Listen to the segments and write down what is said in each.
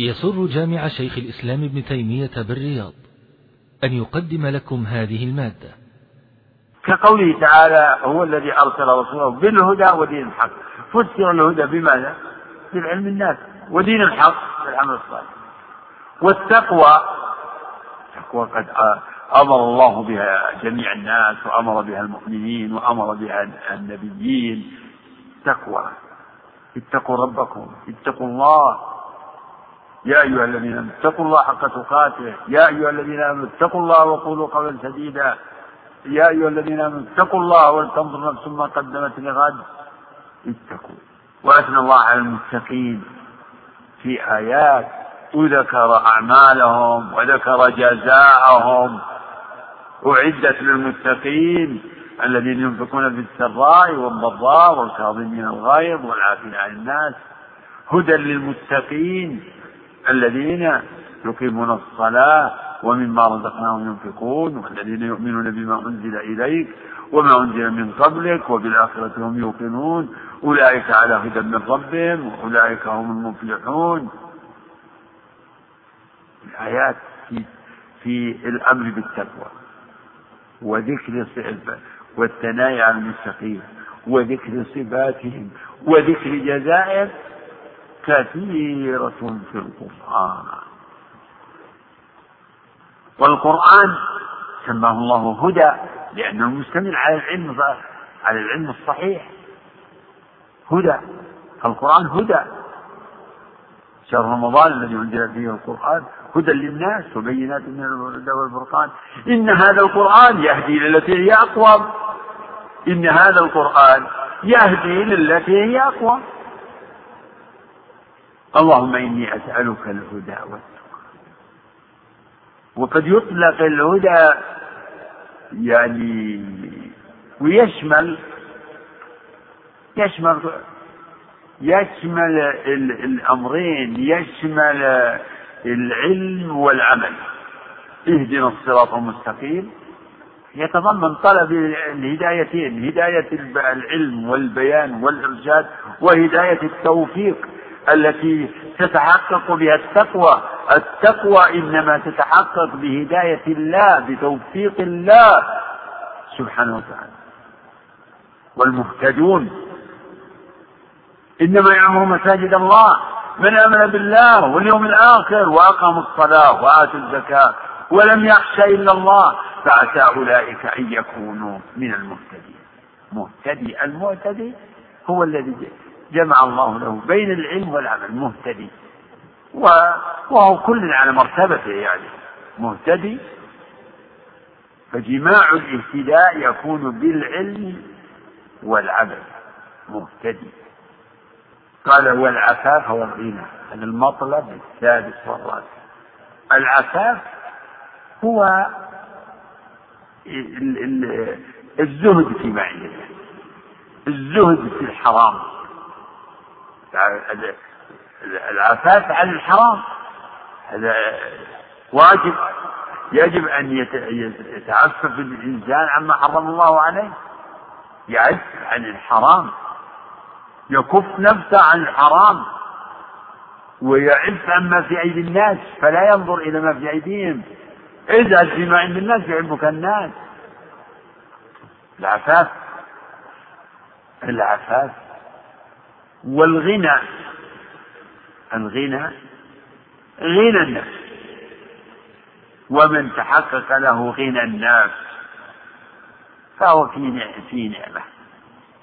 يسر جامع شيخ الإسلام ابن تيمية بالرياض أن يقدم لكم هذه المادة. كقوله تعالى هو الذي أرسل رسوله بالهدى ودين الحق. فسر الهدى بماذا؟ بالعلم الناس ودين الحق بالعمل الصالح. والتقوى التقوى قد أمر الله بها جميع الناس وأمر بها المؤمنين وأمر بها النبيين. تقوى. اتقوا ربكم اتقوا الله. يا أيها الذين آمنوا اتقوا الله حق تقاته. يا أيها الذين آمنوا اتقوا الله وقولوا قولا سديدا. يا أيها الذين آمنوا اتقوا الله ولتنظر نفس ما قدمت لغد. اتقوا. وأثنى الله على المتقين. في آيات وذكر أعمالهم وذكر جزاءهم. أعدت للمتقين الذين ينفقون في السراء والضراء والكاظمين الغيظ والعافين عن الناس. هدى للمتقين. الذين يقيمون الصلاة ومما رزقناهم ينفقون والذين يؤمنون بما أنزل إليك وما أنزل من قبلك وبالآخرة هم يوقنون. أولئك على هدى من ربهم وأولئك هم المفلحون. الآيات في, في الأمر بالتقوى وذكر والثناء على المستقيم وذكر صفاتهم وذكر جزائهم كثيرة في القرآن. والقرآن سماه الله هدى لأنه مشتمل على العلم على العلم الصحيح. هدى القرآن هدى. شهر رمضان الذي أنزل فيه القرآن هدى للناس وبينات من الهدى والفرقان إن هذا القرآن يهدي للتي هي أقوم إن هذا القرآن يهدي للتي هي أقوم اللهم إني أسألك الهدى والتقى. وقد يطلق الهدى يعني ويشمل يشمل يشمل الأمرين يشمل العلم والعمل. اهدنا الصراط المستقيم. يتضمن طلب الهدايتين هداية العلم والبيان والإرشاد وهداية التوفيق. التي تتحقق بها التقوى. التقوى إنما تتحقق بهداية الله بتوفيق الله سبحانه وتعالى. والمهتدون. إنما يعمر مساجد الله. من آمن بالله واليوم الآخر وأقاموا الصلاة وآتوا الزكاة ولم يخش إلا الله. فعسى أولئك أن يكونوا من المهتدين. مهتدي. المهتدي هو الذي جمع الله له بين العلم والعمل مهتدي. وهو كل على مرتبته يعني. مهتدي. فجماع الاهتداء يكون بالعلم والعمل. مهتدي. قال هو الغنى هذا المطلب السادس والرابع. العفاف هو الزهد فيما عند الله. الزهد في الحرام. العفاف عن الحرام. هذا واجب. يجب أن يتعفف الإنسان عما حرم الله عليه. يعف عن الحرام. يكف نفسه عن الحرام. ويعف عما في أيدي الناس فلا ينظر إلى ما في أيديهم. ازعل فيما عند الناس يحبك الناس. العفاف. العفاف. والغنى الغنى غنى النفس. ومن تحقق له غنى النفس فهو في في نعمة.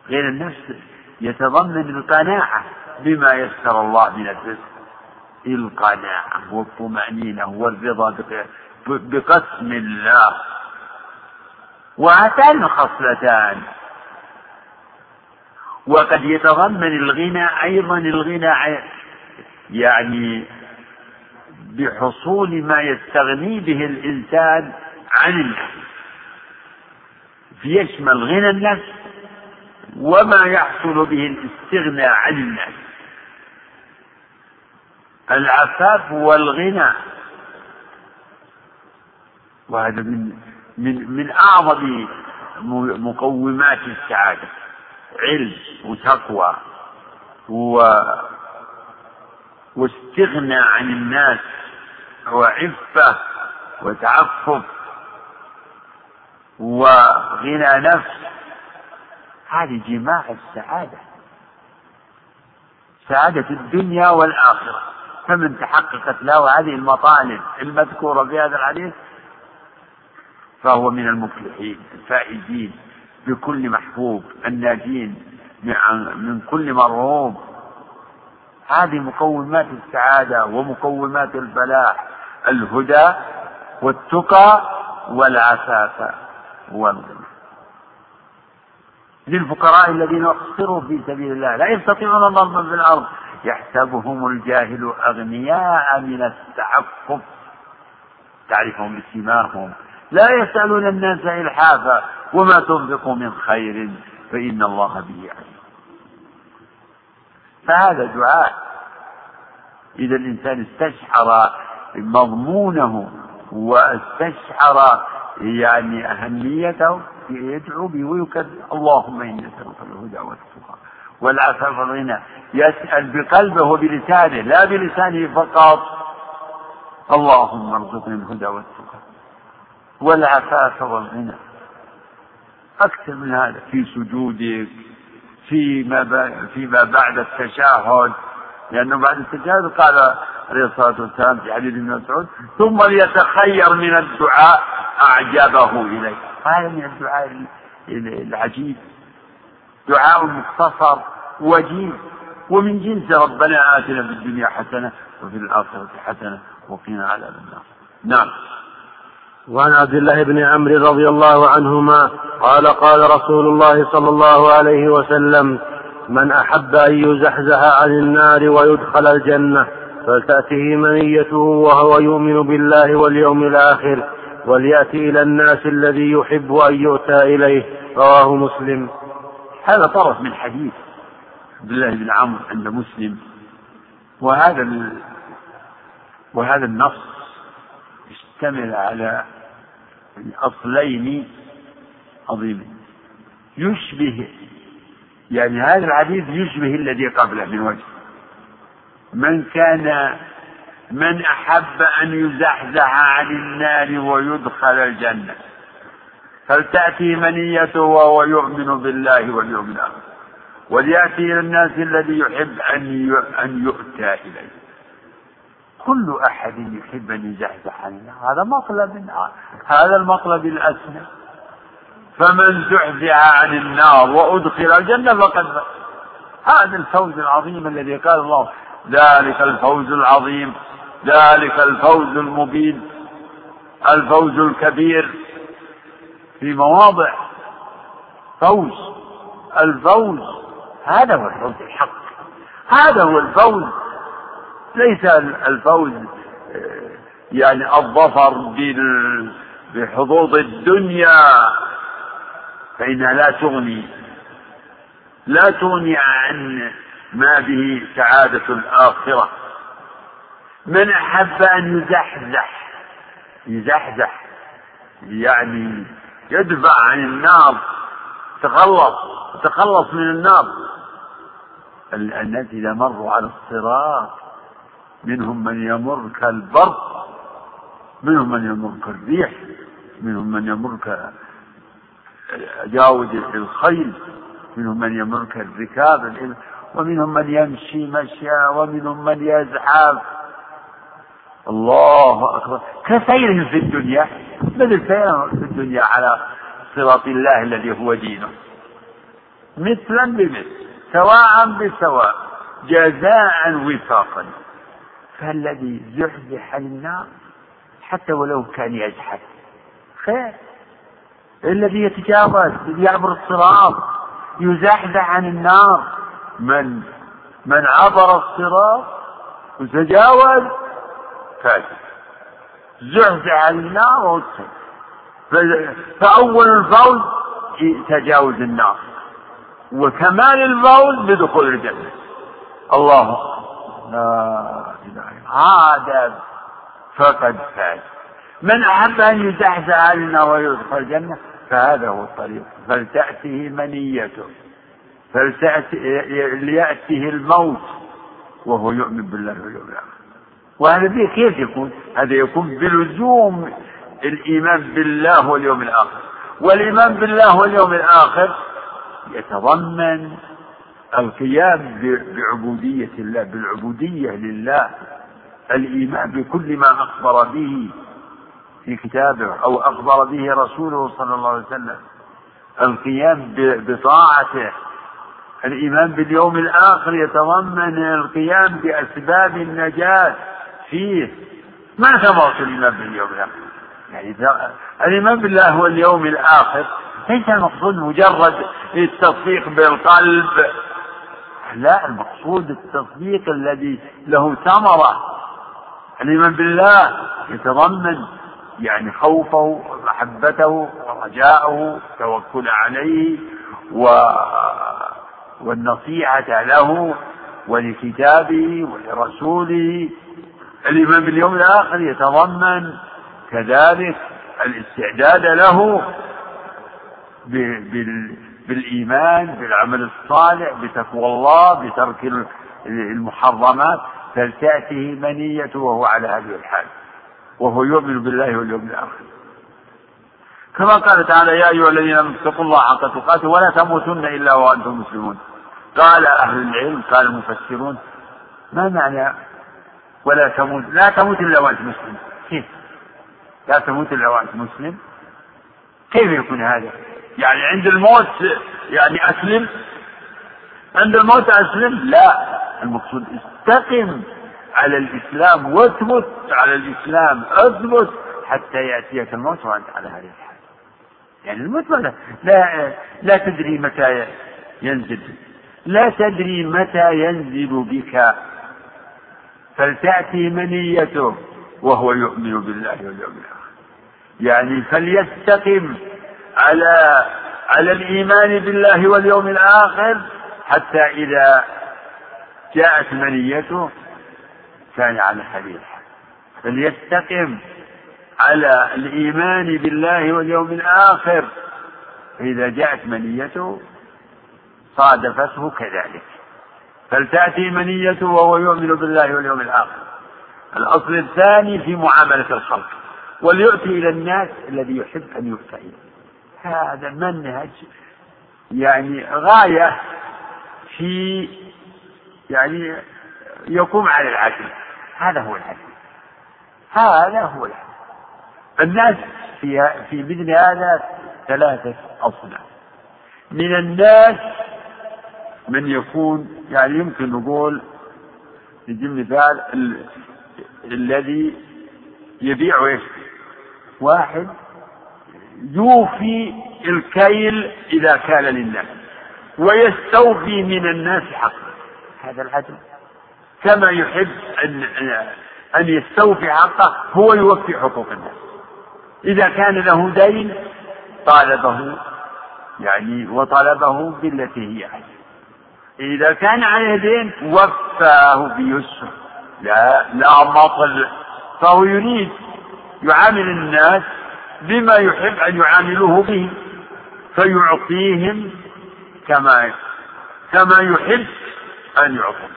غنى النفس يتضمن القناعة بما يسر الله من الرزق. القناعة والطمأنينة والرضا بقسم الله. وهاتان الخصلتان. وقد يتضمن الغنى أيضا الغنى يعني بحصول ما يستغني به الإنسان عن النفس. فيشمل غنى النفس وما يحصل به الاستغناء عن الناس العفاف والغنى. وهذا من من من أعظم مقومات السعادة. علم وتقوى و واستغنى عن الناس وعفة وتعفف وغنى نفس. هذه جماع السعادة سعادة الدنيا والآخرة. فمن تحققت له هذه المطالب المذكورة في هذا الحديث فهو من المفلحين الفائزين. بكل محبوب الناجين من كل مرغوب. هذه مقومات السعادة ومقومات الفلاح الهدى والتقى والعفاف والغنى. للفقراء الذين احصروا في سبيل الله لا يستطيعون ضربا في الأرض. يحسبهم الجاهل أغنياء من التعفف. تعرفهم بسيماهم لا يسألون الناس إلحافا. وما تنفقوا من خير فإن الله به عليم. فهذا دعاء. إذا الإنسان استشعر مضمونه واستشعر يعني أهميته يدعو به ويكبر اللهم إني أسألك الهدى والتقى والعفاف والغنى. يسأل بقلبه وبلسانه لا بلسانه فقط. اللهم ارزقني الهدى والتقى والعفاف والغنى. أكثر من هذا. في سجودك فيما فيما بعد التشهد لأنه بعد التشهد قال عليه الصلاة والسلام في حديث ابن مسعود ثم ليتخير من الدعاء أعجبه إليه هذا من الدعاء العجيب. دعاء مختصر وجيز ومن جنس ربنا آتنا في الدنيا حسنة وفي الآخرة حسنة وقنا عذاب النار. نعم. وعن عبد الله بن عمرو رضي الله عنهما قال قال رسول الله صلى الله عليه وسلم من أحب أن يزحزح عن النار ويدخل الجنة فلتأته منيته وهو يؤمن بالله واليوم الآخر وليأتي إلى الناس الذي يحب أن يؤتى إليه. رواه مسلم. هذا طرف من حديث عبد الله بن عمرو عند مسلم وهذا وهذا النص يشتمل على أصلين عظيمين. يشبه يعني هذا الحديث يشبه الذي قبله من وجه. من كان من أحب أن يزحزح عن النار ويدخل الجنة. فلتأتي منيته وهو يؤمن بالله واليوم الآخر. وليأتي إلى الناس الذي يحب أن أن يؤتى إليه. كل أحد يحب أن يزحزح هذا مطلب هذا المطلب الأسمى فمن زحزح عن النار وأدخل الجنة فقد هذا الفوز العظيم الذي قال الله ذلك الفوز العظيم ذلك الفوز المبين الفوز الكبير. في مواضع فوز الفوز هذا هو الفوز الحق. هذا هو الفوز. ليس الفوز يعني الظفر بحظوظ الدنيا. فإنها لا تغني لا تغني عن ما به سعادة الآخرة. من أحب أن يزحزح يزحزح يعني يدفع عن النار تخلص تخلص من النار. الناس إذا مروا على الصراط. منهم من يمر كالبرق منهم من يمر كالريح منهم من يمر كجاود الخيل منهم من يمر كالركاب ومنهم من يمشي مشيا ومنهم من يزحف. الله أكبر. كسيرهم في الدنيا؟ مثل سيرهم في الدنيا على صراط الله الذي هو دينه. مثلا بمثل سواء بسواء جزاء وفاقا. فالذي زحزح عن النار حتى ولو كان يزحف خير. الذي يتجاوز يعبر الصراط يزحزح عن النار. من من عبر الصراط وتجاوز فاجر زحزح عن النار وادخل فأول الفوز تجاوز النار. وكمال الفوز بدخول الجنة. الله لا هذا فقد فاز. من أحب أن يزحزح النار ويدخل الجنة؟ فهذا هو الطريق. فلتأته منيته. فلتأتي ليأته الموت وهو يؤمن بالله واليوم الآخر. وهذا كيف يكون؟ هذا يكون بلزوم الإيمان بالله واليوم الآخر. والإيمان بالله واليوم الآخر يتضمن القيام بعبودية الله بالعبودية لله الإيمان بكل ما أخبر به في كتابه أو أخبر به رسوله صلى الله عليه وسلم القيام بطاعته الإيمان باليوم الآخر يتضمن القيام بأسباب النجاة فيه. ما ثمرة الإيمان باليوم الآخر؟ يعني الإيمان بالله واليوم الآخر ليس المقصود مجرد التصديق بالقلب لا المقصود التصديق الذي له ثمرة. الإيمان بالله يتضمن يعني خوفه ومحبته ورجاءه التوكل عليه و والنصيحة له ولكتابه ولرسوله. الإيمان باليوم الآخر يتضمن كذلك الاستعداد له بالإيمان بالعمل الصالح بتقوى الله بترك المحرمات فلتأته منيته وهو على هذه الحال. وهو يؤمن بالله واليوم الآخر. كما قال تعالى يا أيها الذين آمنوا اتقوا الله حق تقاته ولا تموتن إلا وأنتم مسلمون. قال أهل العلم قال المفسرون ما معنى ولا تموت؟ لا تموت إلا وأنت مسلم. كيف؟ لا تموت إلا وأنت مسلم؟ كيف يكون هذا؟ يعني عند الموت يعني أسلم؟ عند الموت أسلم؟ لا. المقصود استقم على الإسلام واثبت على الإسلام أثبت حتى يأتيك الموت وأنت على هذه الحال. يعني الموت لا لا, لا تدري متى ينزل. لا تدري متى ينزل بك. فلتأتي منيته وهو يؤمن بالله واليوم الآخر. يعني فليستقم على على الإيمان بالله واليوم الآخر حتى إذا جاءت منيته كان على هذه فليستقم على الإيمان بالله واليوم الآخر. فإذا جاءت منيته صادفته كذلك. فلتأتي منيته وهو يؤمن بالله واليوم الآخر. الأصل الثاني في معاملة الخلق. وليؤتي إلى الناس الذي يحب أن يؤتى إليه. هذا منهج يعني غاية في يعني يقوم على العدل. هذا هو العدل. هذا هو العدل. الناس في في مثل هذا ثلاثة أصناف. من الناس من يكون يعني يمكن نقول نجيب مثال ال... الذي يبيع إيش؟ واحد يوفي الكيل إذا كان للناس ويستوفي من الناس حقه. هذا العدل. كما يحب أن أن يستوفي حقه هو يوفي حقوق الناس. إذا كان له دين طالبه يعني وطلبه بالتي هي أحسن إذا كان عليه دين وفاه بيسر. لا لا مطل فهو يريد يعامل الناس بما يحب أن يعاملوه به فيعطيهم كما كما يحب أن يعطوا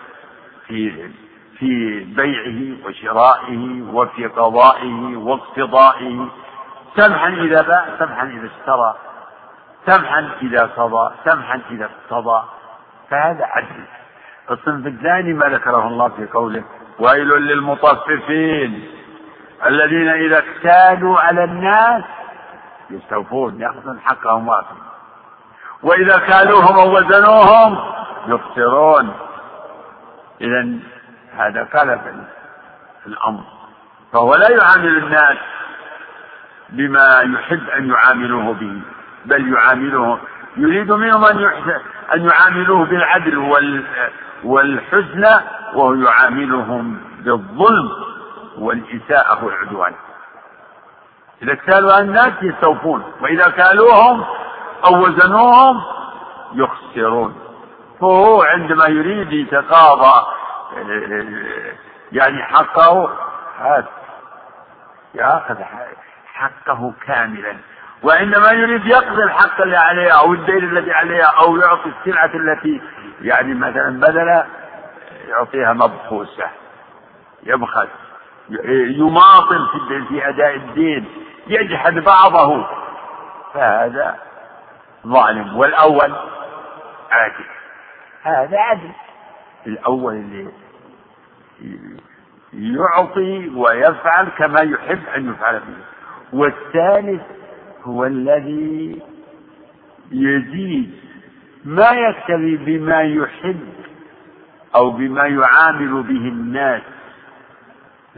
في في بيعه وشرائه وفي قضائه واقتضائه. سمحا إذا باع سمحا إذا اشترى سمحا إذا قضى سمحا إذا اقتضى. فهذا عدل. الصنف الثاني ما ذكره الله في قوله ويل للمطففين. الذين إذا اكتالوا على الناس يستوفون يأخذون حقهم واقع وإذا كالوهم أو وزنوهم يخسرون. إذا هذا قلب الأمر. فهو لا يعامل الناس بما يحب أن يعاملوه به بل يعامله يريد منهم أن أن يعاملوه بالعدل وال والحسنى وهو يعاملهم بالظلم. والإساءة والعدوان إذا كالوا الناس يستوفون وإذا كالوهم أو وزنوهم يخسرون. فهو عندما يريد يتقاضى يعني حقه هذا يأخذ حقه كاملا. وعندما يريد يقضي الحق اللي عليه أو الدين الذي عليه أو يعطي السلعة التي يعني مثلا بذل يعطيها مبخوسة يبخس. يماطل في أداء الدين يجحد بعضه. فهذا ظالم. والأول عادل. هذا عدل الأول اللي يعطي ويفعل كما يحب أن يفعل به. والثالث هو الذي يزيد. ما يكتفي بما يحب أو بما يعامل به الناس.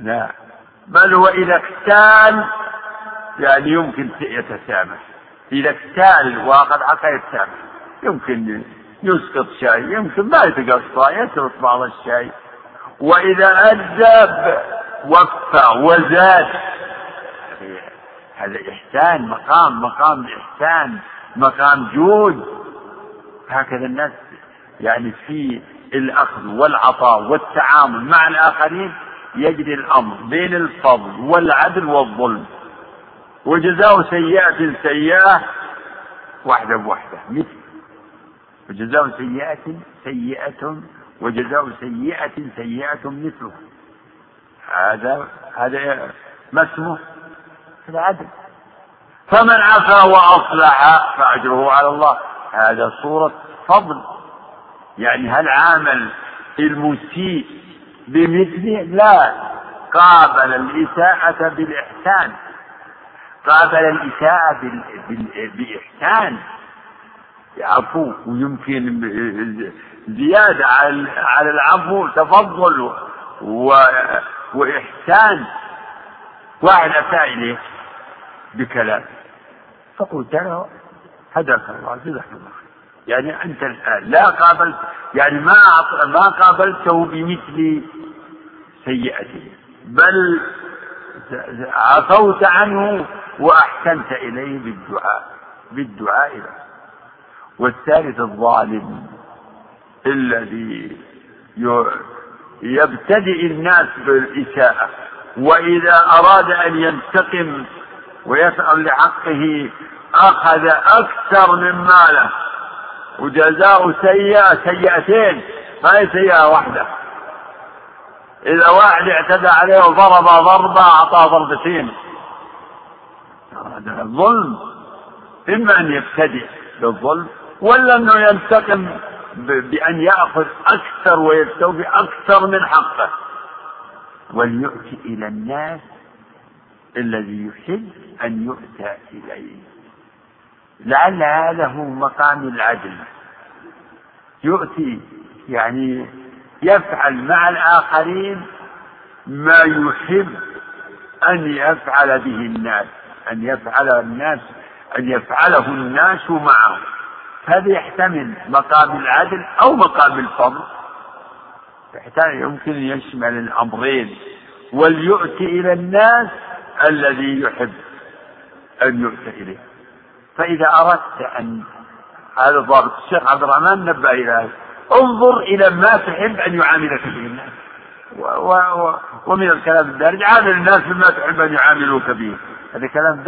لا بل هو إذا اكتال يعني يمكن يتسامح إذا اكتال وقد حقا يتسامح يمكن يسقط شاي يمكن ما يتقصى يترك بعض الشاي وإذا أدب وفى وزاد. هذا إحسان مقام مقام إحسان مقام جود. هكذا الناس يعني في الأخذ والعطاء والتعامل مع الآخرين يجري الأمر بين الفضل والعدل والظلم وجزاء سيئة سيئة واحدة بواحدة مثل وجزاء سيئة سيئة وجزاء سيئة سيئة مثله. هذا هذا ما اسمه؟ هذا عدل. فمن عفا وأصلح فأجره على الله. هذا صورة فضل. يعني هل عامل المسيء بمثله لا. قابل الإساءة بالإحسان. قابل الإساءة بإحسان. يعفو ويمكن زيادة على العفو تفضل وإحسان. واحد أتى إليه بكلام. فقلت له هداك الله جزاك الله. يعني أنت الآن لا قابلت يعني ما ما قابلته بمثل سيئته بل عفوت عنه وأحسنت إليه بالدعاء بالدعاء له. والثالث الظالم الذي يبتدئ الناس بالإساءة وإذا أراد أن ينتقم ويسأل لحقه أخذ أكثر من ماله. وجزاء سيئة سيئتين ما هي سيئة واحدة. إذا واحد اعتدى عليه وضرب ضربة أعطاه ضربتين هذا الظلم إما أن يبتدئ بالظلم ولا أنه ينتقم بأن يأخذ أكثر ويستوفي أكثر من حقه. وليؤتي إلى الناس الذي يحب أن يؤتى إليه. لعل هذا هو مقام العدل. يؤتي يعني يفعل مع الآخرين ما يحب أن يفعل به الناس أن يفعل الناس أن يفعله الناس معه. هذا يحتمل مقام العدل أو مقام الفضل. يحتمل يمكن يشمل الأمرين. وليؤتي إلى الناس الذي يحب أن يؤتى إليه. فإذا أردت أن هذا ضابط الشيخ عبد الرحمن نبه إلى هذا. انظر إلى ما تحب أن يعاملك به الناس. و و و ومن الكلام الدارج عامل الناس بما تحب أن يعاملوك به. هذا كلام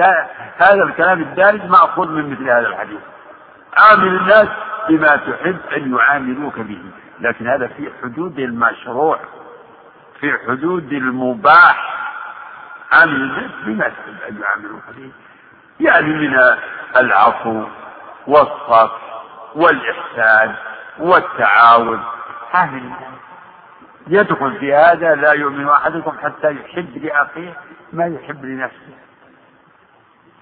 هذا الكلام الدارج مأخوذ من مثل هذا الحديث. عامل الناس بما تحب أن يعاملوك به. لكن هذا في حدود المشروع في حدود المباح. عامل الناس بما تحب أن يعاملوك به. يعني من العفو والصف والإحسان والتعاون. هذه يدخل في هذا لا يؤمن أحدكم حتى يحب لأخيه ما يحب لنفسه.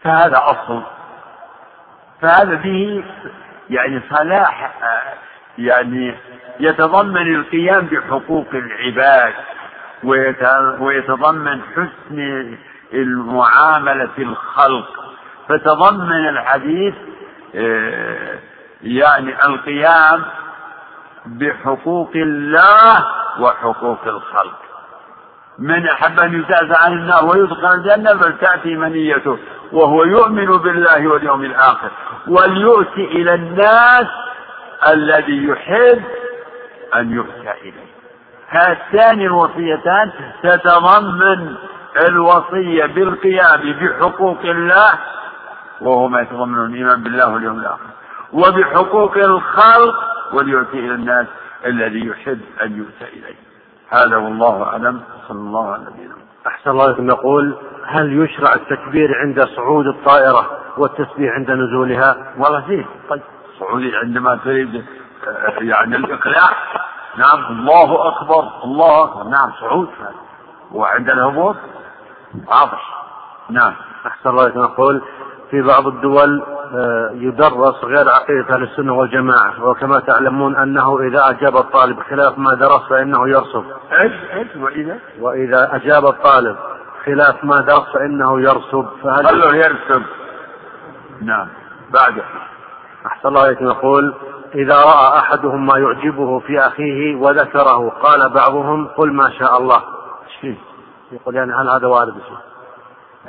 فهذا أصل. فهذا به يعني صلاح يعني يتضمن القيام بحقوق العباد ويتضمن حسن المعاملة الخلق. فتضمن الحديث آه، يعني القيام بحقوق الله وحقوق الخلق. من أحب أن يزعزع عن النار ويدخل الجنة فلتأتي منيته وهو يؤمن بالله واليوم الآخر. وليؤتي إلى الناس الذي يحب أن يؤتى إليه. هاتان الوصيتان تتضمن الوصية بالقيام بحقوق الله وهو ما يتضمن الإيمان بالله واليوم الآخر. وبحقوق الخلق وليؤتي إلى الناس الذي يحب أن يؤتى إليه. هذا والله أعلم. صلى الله على نبينا أحسن الله لكم يقول هل يشرع التكبير عند صعود الطائرة والتسبيح عند نزولها؟ والله فيه. طيب. صعود عندما تريد آه، يعني الإقلاع. نعم. الله أكبر. الله أكبر. نعم. صعود. وعند الهبوط. واضح. نعم. أحسن الله لكم يقول في بعض الدول آه، يدرس غير عقيدة أهل السنة والجماعة وكما تعلمون أنه إذا أجاب الطالب خلاف ما درس فإنه إيش وإذا؟ وإذا أجاب الطالب خلاف ما درس فإنه يرسب فهل خلوه يرسب نعم. بعده أحسن الله عليكم يقول إذا رأى أحدهم ما يعجبه في أخيه وذكره قال بعضهم قل ما شاء الله. يقول يعني هل هذا وارد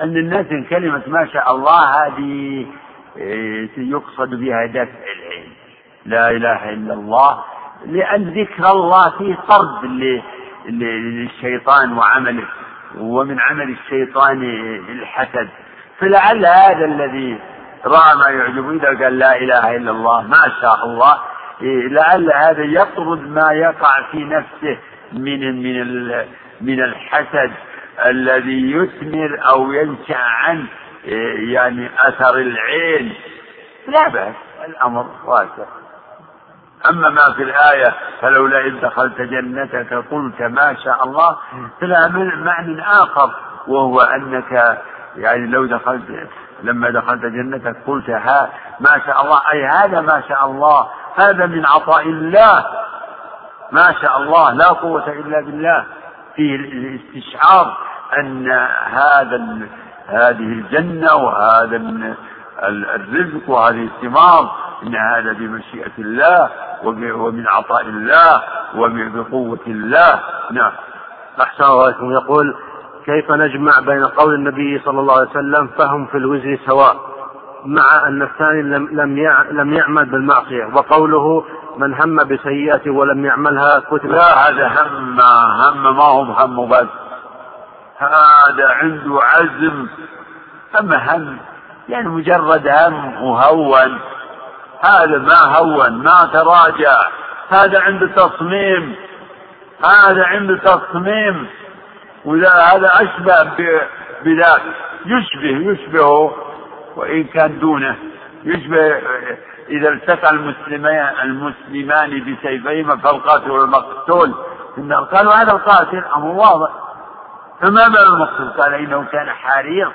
أن الناس كلمة ما شاء الله هذه إيه، يقصد بها دفع العلم. لا إله إلا الله. لأن ذكر الله فيه طرد للشيطان وعمله ومن عمل الشيطان الحسد. فلعل هذا الذي رأى ما يعجبه إذا قال لا إله إلا الله ما شاء الله إيه، لعل هذا يطرد ما يقع في نفسه من من من الحسد. الذي يثمر أو ينشأ عن إيه، يعني أثر العين. لا بأس الأمر واسع. أما ما في الآية فلولا إذ دخلت جنتك قلت ما شاء الله فلا معنى آخر وهو أنك يعني لو دخلت لما دخلت جنتك قلت ها ما شاء الله أي هذا ما شاء الله هذا من عطاء الله. ما شاء الله لا قوة إلا بالله. فيه الاستشعار. أن هذا هذه الجنة وهذا الرزق وهذه الثمار إن هذا بمشيئة الله ومن عطاء الله وبقوة الله. نعم. أحسن الله يقول كيف نجمع بين قول النبي صلى الله عليه وسلم فهم في الوزر سواء مع أن الثاني لم لم لم يعمل بالمعصية وقوله من هم بسيئة ولم يعملها كتب. لا هذا هم هم ما هو هم بس هذا عنده عزم. أما هم يعني مجرد هم وهون. هذا ما هون ما تراجع. هذا عنده تصميم. هذا عنده تصميم. وإذا هذا أشبه بذاك. يشبه يشبهه وإن كان دونه. يشبه إذا التقى المسلمان المسلمان بسيفيهما فالقاتل والمقتول. قالوا هذا القاتل أمر واضح. فما بال المقتول؟ قال إنه كان حريص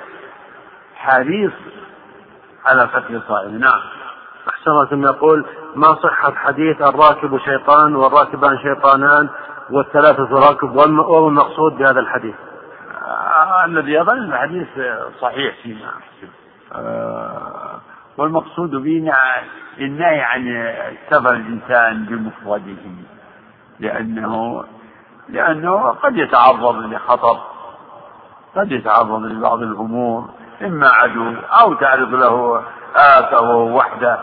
حريص على قتل صائم. نعم. أحسن يقول ما صحة حديث الراكب شيطان والراكبان شيطانان والثلاثة راكب وما المقصود بهذا الحديث؟ آه الذي يظن الحديث صحيح فيما آه والمقصود به النهي عن سفر الإنسان بمفرده لأنه لأنه قد يتعرض لخطر. قد يتعرض لبعض الأمور إما عدو أو تعرض له آفة وهو وحدة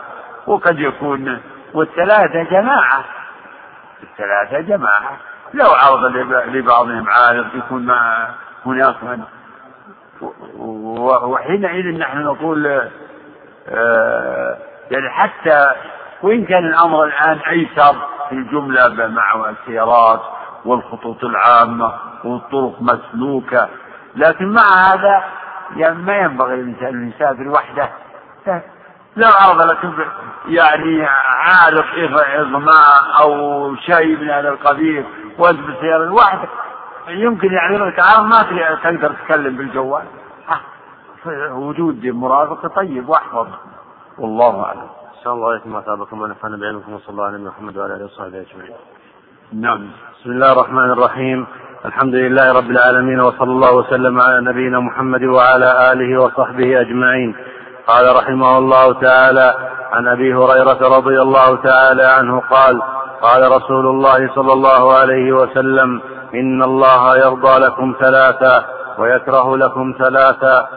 وقد يكون والثلاثة جماعة. الثلاثة جماعة. لو عرض لبعضهم عارض يكون مع هناك من وحينئذ نحن نقول آه، يعني حتى وإن كان الأمر الآن أيسر في الجملة مع السيارات والخطوط العامة والطرق مسلوكة لكن مع هذا يعني ما ينبغي للإنسان أن يسافر وحده لو عرض لك يعني عارق إغماء أو شيء من هذا القبيل وأنت بالسيارة لوحدك يمكن يعني لك ما تقدر تتكلم بالجوال وجود مرافق طيب واحفظ والله أعلم. إن شاء الله عليكم وأثابكم ونفعنا بعلمكم وصلى الله على محمد وعلى آله وصحبه أجمعين. نعم. بسم الله الرحمن الرحيم. الحمد لله رب العالمين وصلى الله وسلم على نبينا محمد وعلى آله وصحبه أجمعين. قال رحمه الله تعالى عن أبي هريرة رضي الله تعالى عنه قال قال رسول الله صلى الله عليه وسلم إن الله يرضى لكم ثلاثا ويكره لكم ثلاثا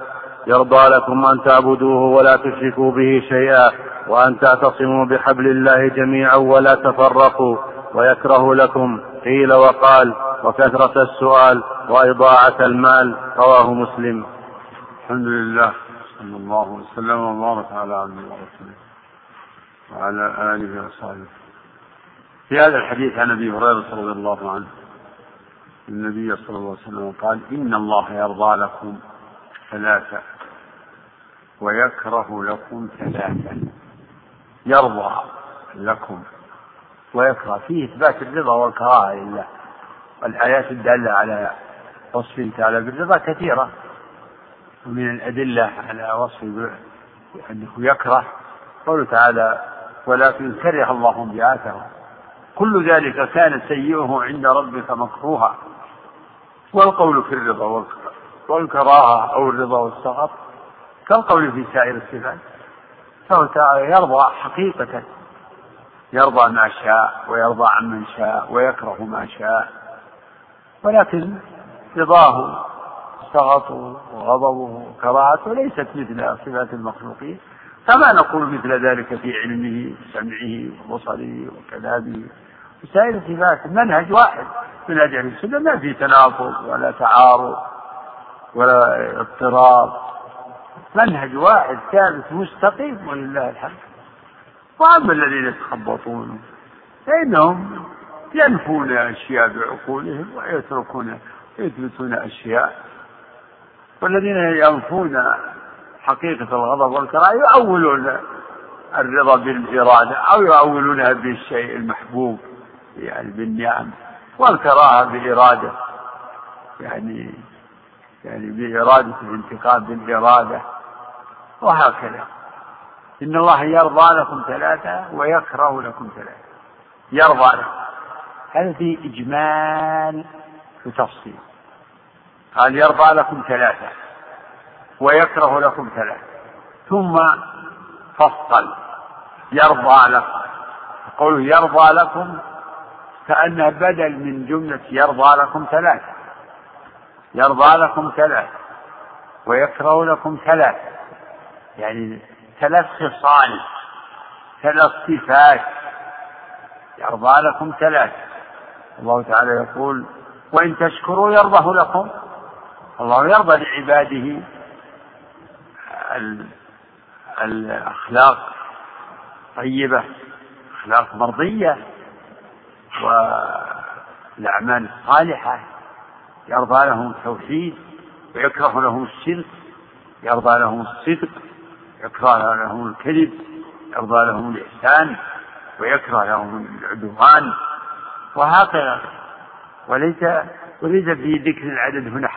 يرضى لكم أن تعبدوه ولا تشركوا به شيئا وأن تعتصموا بحبل الله جميعا ولا تفرقوا ويكره لكم قيل وقال وكثرة السؤال وإضاعة المال رواه مسلم. الحمد لله صلى الله وسلم وبارك على عبده ورسوله وعلى آله وصحبه. في هذا الحديث عن أبي هريرة رضي الله عنه النبي صلى الله عليه وسلم قال إن الله يرضى لكم ثلاثة ويكره لكم ثلاثة يرضى لكم ويكره فيه إثبات الرضا والكراهه لله والآيات الدالة على وصفه تعالى بالرضا كثيرة. ومن الأدلة على وصفه أنه يكره قوله تعالى ولكن كره الله بآتهم كل ذلك كان سيئه عند ربك مكروها. والقول في الرضا والكراهة أو الرضا والسخط كالقول في سائر الصفات. فهو تعالى يرضى حقيقة يرضى ما شاء ويرضى عن من شاء ويكره ما شاء. ولكن رضاه سخطه وغضبه وكراهته ليست مثل صفات المخلوقين. كما نقول مثل ذلك في علمه وسمعه وبصره وكلامه. وسائر الصفات منهج واحد منهج أهل السنة ما في تناقض ولا تعارض ولا اضطراب. منهج واحد ثابت مستقيم ولله الحمد. واما الذين يتخبطون فإنهم ينفون أشياء بعقولهم ويتركون يثبتون أشياء. والذين ينفون حقيقة الغضب والكراهة يؤولون الرضا بالإرادة أو يؤولونها بالشيء المحبوب يعني بالنعم والكراهة بإرادة. يعني يعني بإرادة الانتقام بالإرادة وهكذا. إن الله يرضى لكم ثلاثة ويكره لكم ثلاثة. يرضى لكم. هذا في إجمال وتفصيل قال يرضى لكم ثلاثة ويكره لكم ثلاثة. ثم فصل. يرضى لكم. قوله يرضى لكم كأنه بدل من جملة يرضى لكم ثلاثة. يرضى لكم ثلاثة ويكره لكم ثلاثة. يعني ثلاث خصال ثلاث صفات يرضى لكم ثلاثة الله تعالى يقول وإن تشكروا يرضه لكم. الله يرضى لعباده الأخلاق طيبة أخلاق مرضية والأعمال الصالحة. يرضى لهم التوحيد ويكره لهم الشرك. يرضى لهم الصدق. يكره لهم الكذب يرضى لهم الإحسان ويكره لهم العدوان. وهكذا. وليس وليس في ذكر العدد هنا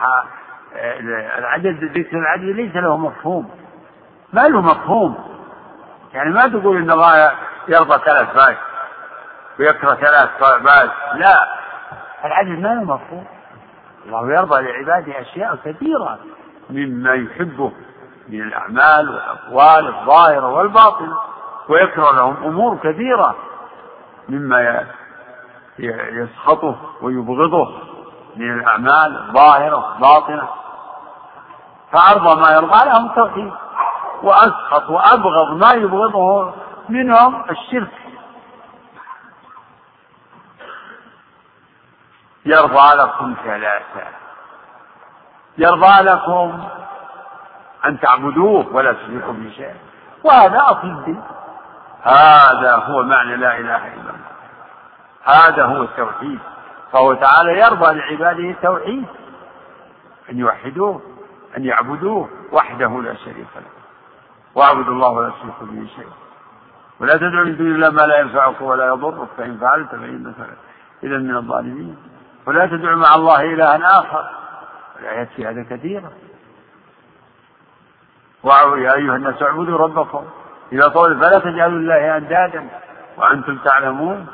العدد ذكر العدد ليس له مفهوم. ما له مفهوم. يعني ما تقول إن الله يرضى ثلاث باش ويكره ثلاث باش. لا. العدد ما له مفهوم. الله يرضى لعباده أشياء كثيرة مما يحبه. من الأعمال والأقوال الظاهرة والباطنة ويكره لهم أمور كثيرة مما يسخطه ويبغضه من الأعمال الظاهرة الباطنه فأرضى ما يرضى لهم التوحيد وأسخط وأبغض ما يبغضه منهم الشرك. يرضى لكم ثلاثة. يرضى لكم أن تعبدوه ولا تشركوا به شيئا. وهذا أصل الدين. هذا هو معنى لا إله إلا الله. هذا هو التوحيد. فهو تعالى يرضى لعباده التوحيد. أن يوحدوه أن يعبدوه وحده لا شريك له. واعبدوا الله ولا تشركوا به شيئا. ولا تدعوا من دون الله ما لا ينفعك ولا يضرك. فإن فعلت فإنك إذا من الظالمين. ولا تدعوا مع الله إلها آخر. والآيات في هذا كثيرة. يا أيها الناس اعبدوا ربكم. إذا طول فلا تجعلوا الله أندادا وأنتم تعلمون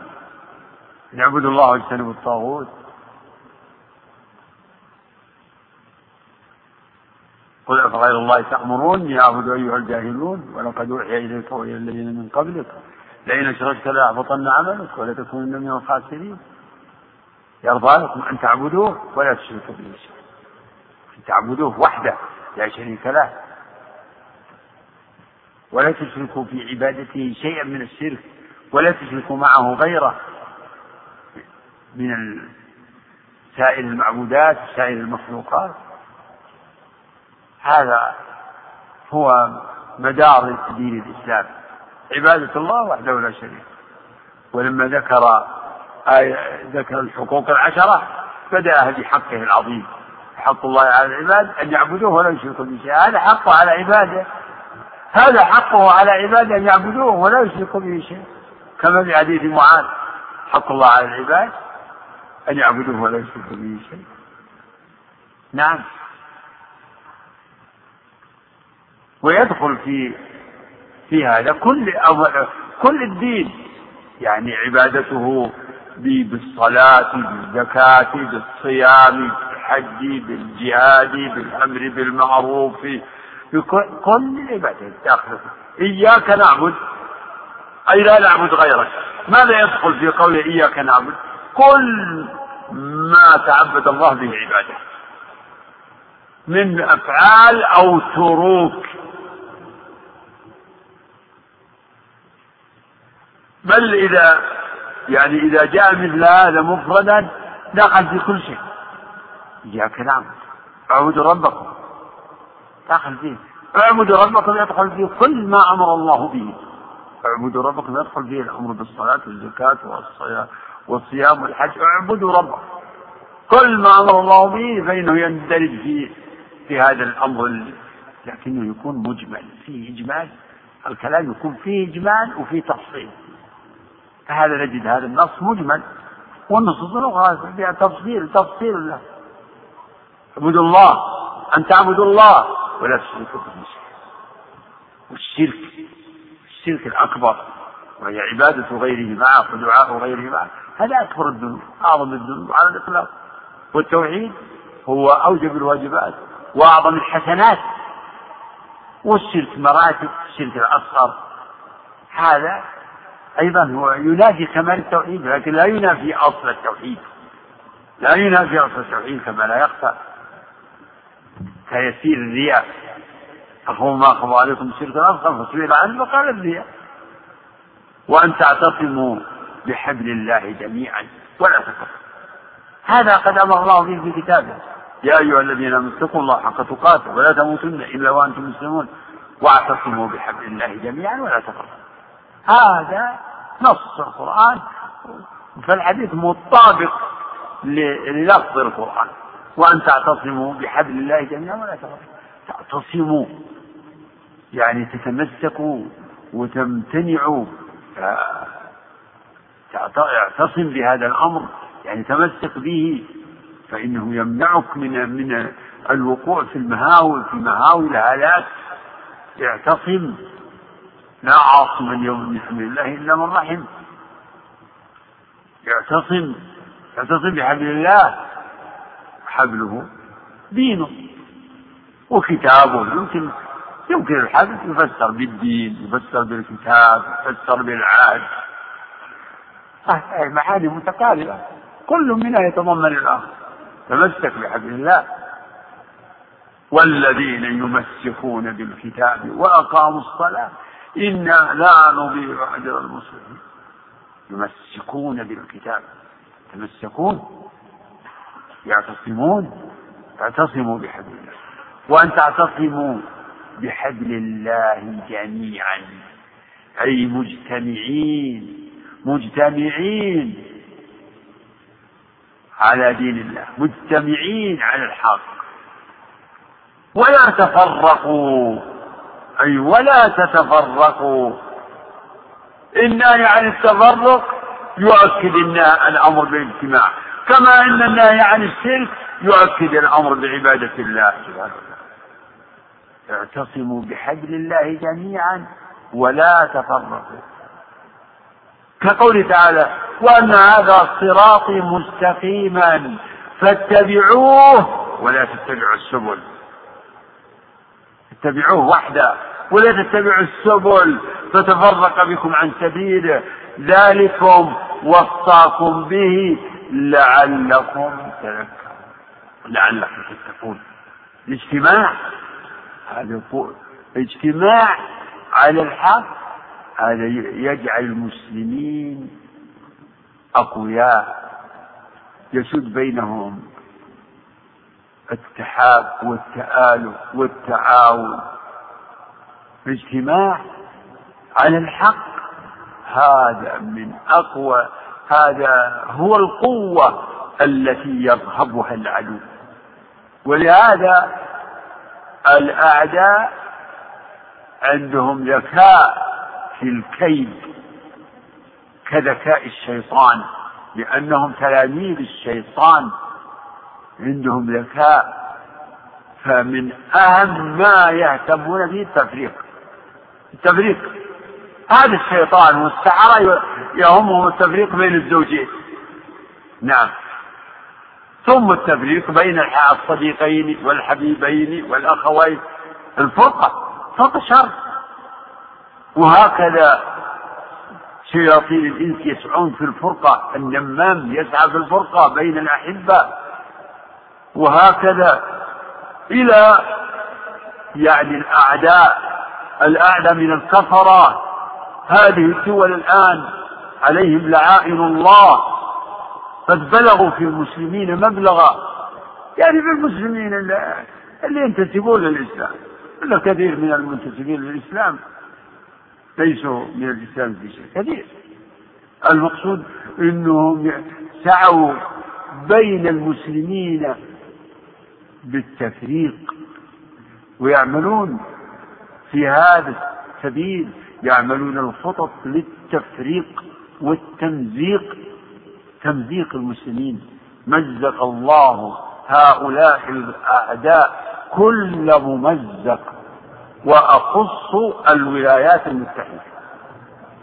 اعبدوا الله واجتنبوا الطاغوت. قل أفغير الله تأمروني أعبد أيها الجاهلون ولقد أوحي إليك وإلى الذين من قبلك. لئن أشركت ليحبطن عملك ولتكونن من الخاسرين. يرضى لكم أن تعبدوه ولا تشركوا به شيئا. أن تعبدوه وحده لا شريك له. ولا تشركوا في عبادته شيئا من الشرك ولا تشركوا معه غيره. من سائر المعبودات سائر المخلوقات. هذا هو مدار دين الإسلام. عبادة الله وحده لا شريك. ولما ذكر آية ذكر الحقوق العشرة بدأها بحقه العظيم. حق الله على العباد أن يعبدوه ولا يشركوا به هذا حقه على عباده. هذا حقه على عباده أن يعبدوه ولا يشركوا به شيئا كما في حديث معاذ حق الله على العباد أن يعبدوه ولا يشركوا به شيئا نعم. ويدخل في في هذا كل كل الدين. يعني عبادته بالصلاة بالزكاة بالصيام بالحج بالجهاد بالأمر بالمعروف كل العبادة داخل إياك نعبد أي لا نعبد غيرك. ماذا يدخل في قول إياك نعبد؟ كل ما تعبد الله به عباده. من أفعال أو تروك بل إذا يعني إذا جاء مثل هذا مفردا دخل في كل شيء. إياك نعبد. اعبدوا ربكم. دخل فيه اعبدوا ربكم يدخل فيه كل ما أمر الله به. اعبدوا ربكم يدخل فيه الأمر بالصلاة والزكاة والصيام والحج. اعبدوا ربكم. كل ما أمر الله به فإنه يندرج في في هذا الأمر لكنه يكون مجمل. فيه إجمال. الكلام يكون فيه إجمال وفيه تفصيل. فهذا نجد هذا النص مجمل. والنصوص الأخرى فيها تفصيل تفصيل له. اعبدوا الله. أن تعبدوا الله. ولا تشركوا شيئا والشرك الشرك الأكبر وهي عبادة غيره معه ودعاء غيره معه هذا أكبر الذنوب أعظم الذنوب على الإطلاق. والتوحيد هو أوجب الواجبات وأعظم الحسنات. والشرك مراتب الشرك الأصغر. هذا أيضا هو ينافي كمال التوحيد لكن لا ينافي أصل التوحيد. لا ينافي أصل التوحيد كما لا يخفى. كيسير الرياء أخو ما أخذ عليكم الشرك الأصغر فسئل عنه فقال الرياء وأن تعتصموا بحبل الله جميعا ولا تفرقوا. هذا قد أمر الله به في كتابه. يا أيها الذين آمنوا اتقوا الله حق تقاته ولا تموتن إلا وأنتم مسلمون. واعتصموا بحبل الله جميعا ولا تفرقوا. هذا نص القرآن فالحديث مطابق للفظ القرآن. وأن تعتصموا بحبل الله جميعا ولا تفرقوا تعتصموا يعني تتمسكوا وتمتنعوا اعتصم بهذا الأمر. يعني تمسك به. فإنه يمنعك من من الوقوع في المهاوي في مهاوي الهلاك اعتصم. لا عاصم اليوم حمل الله إلا من رحم. اعتصم. اعتصم بحبل الله. حبله. دينه. وكتابه. يمكن يمكن الحبل يفسر بالدين يفسر بالكتاب يفسر بالعهد. معاني متقاربة. كل منها يتضمن الآخر تمسك بحبل الله. والذين يمسكون بالكتاب وأقاموا الصلاة. إنا لا نضيع أجر المسلمين. يمسكون بالكتاب. يتمسكون يعتصمون؟ اعتصموا بحبل الله. وأن تعتصموا بحبل الله جميعا. أي مجتمعين مجتمعين على دين الله مجتمعين على الحق. ولا تفرقوا أي ولا تتفرقوا. النهي عن التفرق يؤكد الأمر بالاجتماع. كما أن النهي عن الشرك يؤكد الأمر بعبادة الله سبحانه وتعالى. اعتصموا بحبل الله جميعا ولا تفرقوا. كقوله تعالى وأن هذا صراطي مستقيما فاتبعوه ولا تتبعوا السبل. اتبعوه وحده ولا تتبعوا السبل فتفرق بكم عن سبيله. ذلكم وصاكم به لعلكم تذكرون. لعلكم تتقون. الاجتماع هذا اجتماع على الحق هذا يجعل المسلمين أقوياء. يسد بينهم التحاب والتآلف والتعاون. الاجتماع على الحق هذا من أقوى هذا هو القوة التي يرهبها العدو. ولهذا الأعداء عندهم ذكاء في الكيد كذكاء الشيطان لأنهم تلاميذ الشيطان. عندهم ذكاء فمن أهم ما يهتمون به التفريق. التفريق. هذا الشيطان والسحرة يهمهم التفريق بين الزوجين. نعم. ثم التفريق بين الصديقين والحبيبين والأخوين. الفرقة فرقة شر. وهكذا شياطين الإنس يسعون في الفرقة. النمام يسعى في الفرقة بين الأحبة. وهكذا إلى يعني الأعداء الأعداء من الكفرة. هذه الدول الآن عليهم لعائن الله. قد بلغوا في المسلمين مبلغا. يعني في المسلمين اللي ينتسبون للإسلام. إلا كثير من المنتسبين للإسلام. ليسوا من الإسلام في شيء. كثير. المقصود أنهم سعوا بين المسلمين بالتفريق. ويعملون في هذا السبيل. يعملون الخطط للتفريق والتمزيق. تمزيق المسلمين. مزق الله هؤلاء الأعداء كل ممزق. وأخص الولايات المتحدة.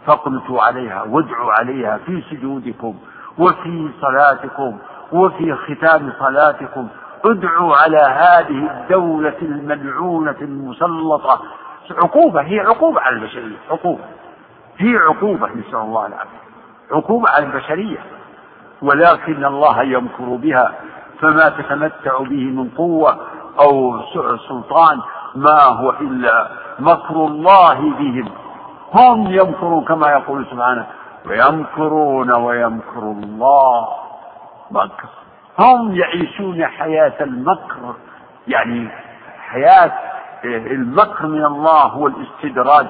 فاقنتوا عليها وادعوا عليها في سجودكم وفي صلاتكم وفي ختام صلاتكم. ادعوا على هذه الدولة الملعونة المسلطة عقوبة هي عقوبة على البشرية عقوبة. هي عقوبة نسأل الله العافية. عقوبة على البشرية. ولكن الله يمكر بها فما تتمتع به من قوة أو سلطان ما هو إلا مكر الله بهم. هم يمكرون كما يقول سبحانه ويمكرون ويمكر الله مكر. هم يعيشون حياة المكر يعني حياة المكر من الله هو الاستدراج.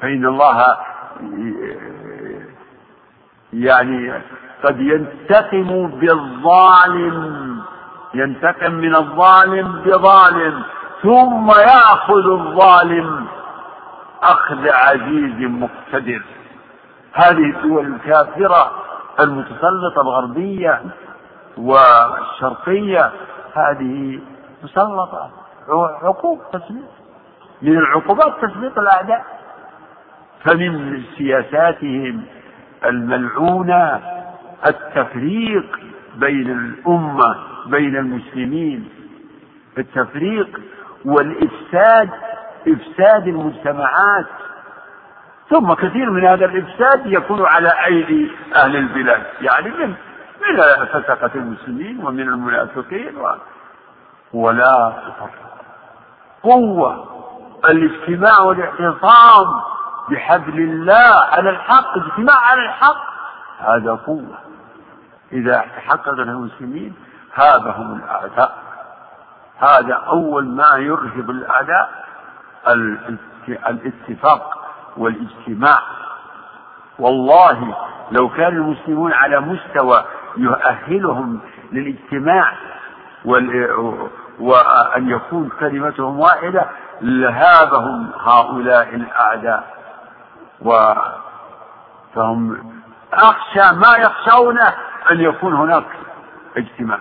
فإن الله يعني قد ينتقم بالظالم ينتقم من الظالم بظالم ثم يأخذ الظالم أخذ عزيز مقتدر. هذه الدول الكافرة المتسلطة الغربية والشرقية هذه مسلطة عقوب تسليط. من العقوبات تسليط الأعداء. فمن سياساتهم الملعونة التفريق بين الأمة بين المسلمين. التفريق والإفساد إفساد المجتمعات. ثم كثير من هذا الإفساد يكون على أيدي أهل البلاد. يعني من من فسقة المسلمين ومن المنافقين و ولا قوة الاجتماع والاعتصام بحبل الله على الحق اجتماع على الحق هذا قوة. إذا تحقق المسلمين هابهم الأعداء. هذا أول ما يرهب الأعداء الاتفاق والاجتماع. والله لو كان المسلمون على مستوى يؤهلهم للاجتماع وأن يكون كلمتهم واحدة لهابهم هؤلاء الأعداء. و فهم أخشى ما يخشون أن يكون هناك اجتماع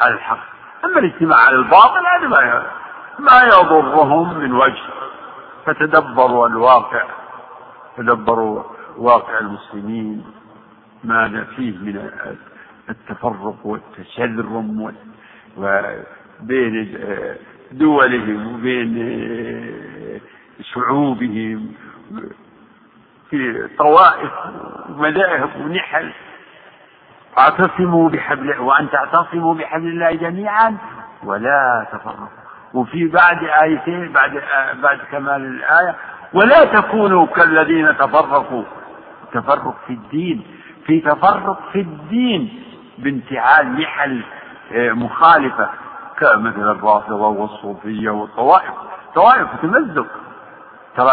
على الحق. أما الاجتماع على الباطل هذا ما ما يضرهم من وجه. فتدبروا الواقع تدبروا واقع المسلمين ماذا فيه من التفرق والتشرم وبين دولهم وبين شعوبهم في طوائف ومذاهب ونحل. اعتصموا بحبل وأن تعتصموا بحبل الله جميعا ولا تفرقوا. وفي بعد آيتين بعد بعد كمال الآية ولا تكونوا كالذين تفرقوا. تفرق في الدين. في تفرق في الدين بانتعال آه، مخالفة. كمثل الرافضة والصوفية والطوائف. طوائف تمزق. ترى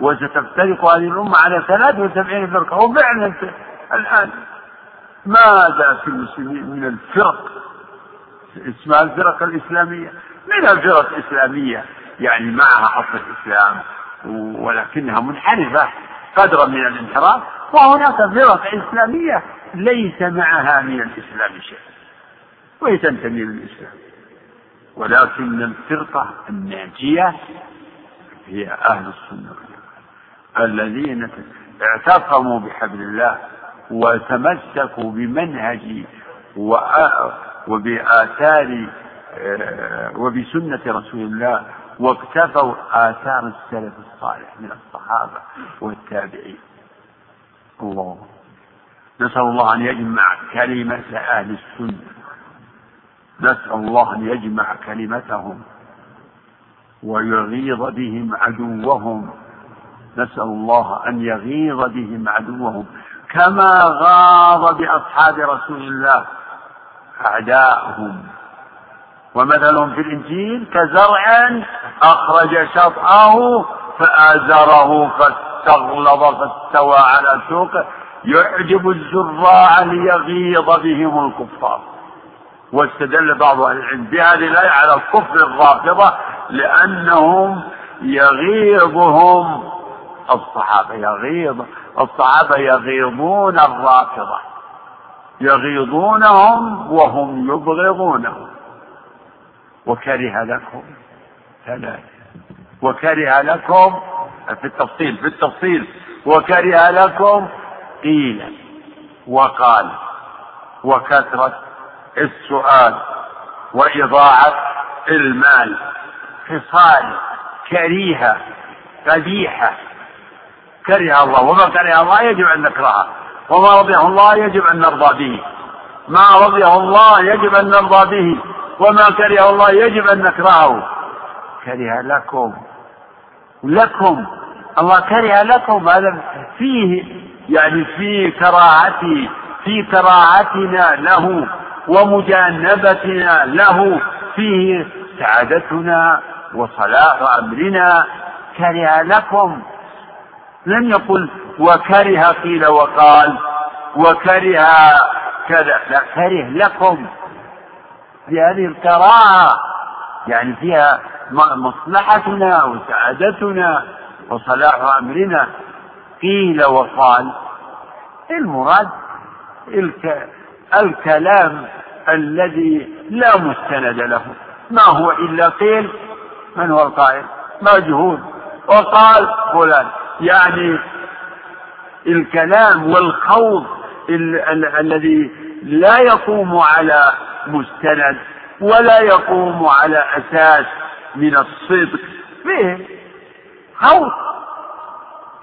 وستفترق هذه الأمة على 73 فرقة. وفعلا الآن ماذا في المسلمين من الفرق. اسمها الفرق الإسلامية. من الفرق الإسلامية؟ يعني معها أصل الإسلام ولكنها منحرفة قدرا من الانحراف. وهناك فرق إسلامية ليس معها من الإسلام شيء. وهي تنتمي للإسلام. ولكن الفرقة الناجية هي أهل السنة الذين اعتصموا بحبل الله وتمسكوا بمنهج وبآثار آه، وبسنة رسول الله واقتفوا آثار السلف الصالح من الصحابة والتابعين. الله. نسأل الله أن يجمع كلمة أهل السنة. نسأل الله أن يجمع كلمتهم ويغيظ بهم عدوهم. نسأل الله أن يغيظ بهم عدوهم. كما غاض بأصحاب رسول الله أعداءهم. ومثلهم في الإنجيل كزرع أخرج شطأه فآزره فاستغلظ فاستوى على سوقه. يعجب الزراع ليغيظ بهم الكفار. واستدل بعض أهل العلم بهذه الآية على كفر الرافضة لأنهم يغيظهم الصحابة يغيظ الصحابة يغيظون الرافضة يغيظونهم وهم يبغضونهم. وكره لكم ثلاثة. وكره لكم في التفصيل في التفصيل. وكره لكم قيل وقال وكثرة السؤال وإضاعة المال. خصال كريهة قبيحة. كره الله. وما كره الله يجب أن نكرهه. وما رضيه الله يجب أن نرضى به. ما رضيه الله يجب أن نرضى به. وما كره الله يجب أن نكرهه. كره لكم. لكم. الله كره لكم. هذا فيه يعني في كراهتي في كراهتنا له. ومجانبتنا له. فيه سعادتنا وصلاح أمرنا. كره لكم. لم يقل وكره قيل وقال. وكره كذا. لا كره لكم. في هذه الكراهة يعني فيها مصلحتنا وسعادتنا وصلاح أمرنا. قيل وقال. المراد الك... الكلام الذي لا مستند له. ما هو إلا قيل من هو القائل؟ مجهول. وقال فلان. يعني الكلام والخوض ال- ال- الذي لا يقوم على مستند ولا يقوم على أساس من الصدق. فيه خوض.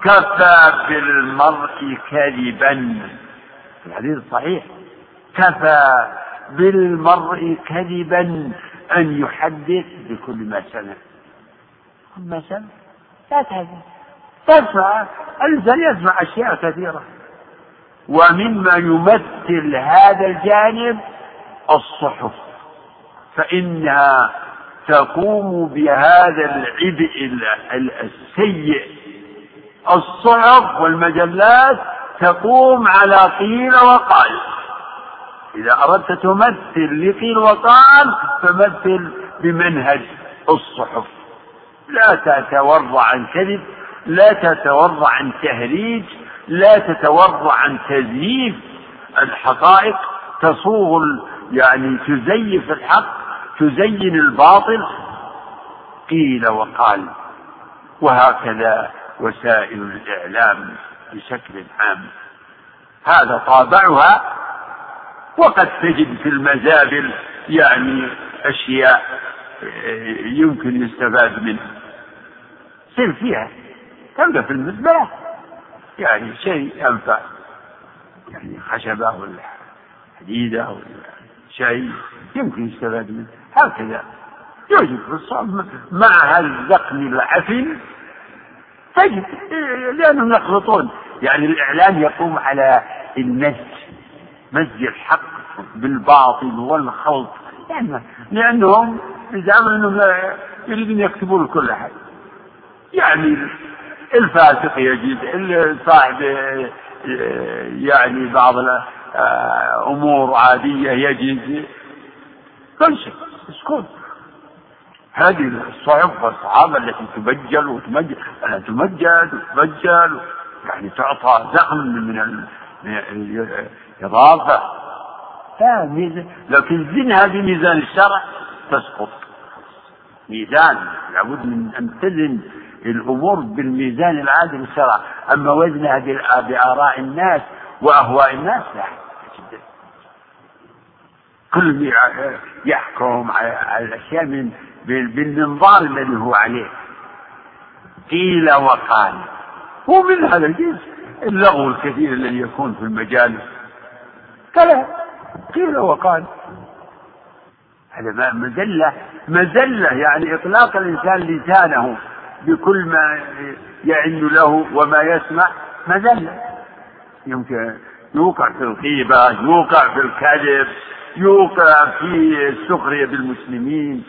كفى بالمرء كذبا. الحديث صحيح. كفى بالمرء كذبا أن يحدث بكل ما سمع. ما سمع؟ لا تحدث تسمع الإنسان يسمع أشياء كثيرة. ومما يمثل هذا الجانب الصحف. فإنها تقوم بهذا العبء السيء. الصحف والمجلات تقوم على قيل وقال إذا أردت تمثل لقيل وقال فمثل بمنهج الصحف. لا تتورع عن كذب لا تتورع عن تهريج لا تتورع عن تزييف. الحقائق تصوغ يعني تزيف الحق تزين الباطل. قيل وقال. وهكذا وسائل الإعلام بشكل عام. هذا طابعها وقد تجد في المزابل يعني أشياء يمكن يستفاد منها. سر فيها. تلقى في المزبلة يعني شيء ينفع يعني خشبة ولا حديدة ولا شيء يمكن يستفاد منه. هكذا. يوجد في الصوم مع الزقم العفن. تجد لأنهم يخلطون يعني الإعلام يقوم على المزج مزج الحق بالباطل والخلط يعني لأنهم يزعمون أنهم يريدون يكتبون كل أحد. يعني الفاسق يجد صاحب يعني بعض الأمور عادية يجد. كل شيء اسكت هذه الصحف والصحابة التي تبجل وتمجد تمجد وتبجل يعني تعطى زخم من الإضافة لا ميزان لكن زنها بميزان الشرع تسقط. ميزان لابد من أن تزن الأمور بالميزان العادل الشرع. أما وزنها بآراء الناس وأهواء الناس لا. كل يحكم على الأشياء من بالمنظار الذي هو عليه. قيل وقال. ومن هذا الجنس اللغو الكثير الذي يكون في المجالس. كلام قيل وقال. هذا مزلة مزلة يعني إطلاق الإنسان لسانه بكل ما يعن له وما يسمع مزلة. يمكن يوقع في الغيبة يوقع في الكذب يوقع في السخرية بالمسلمين.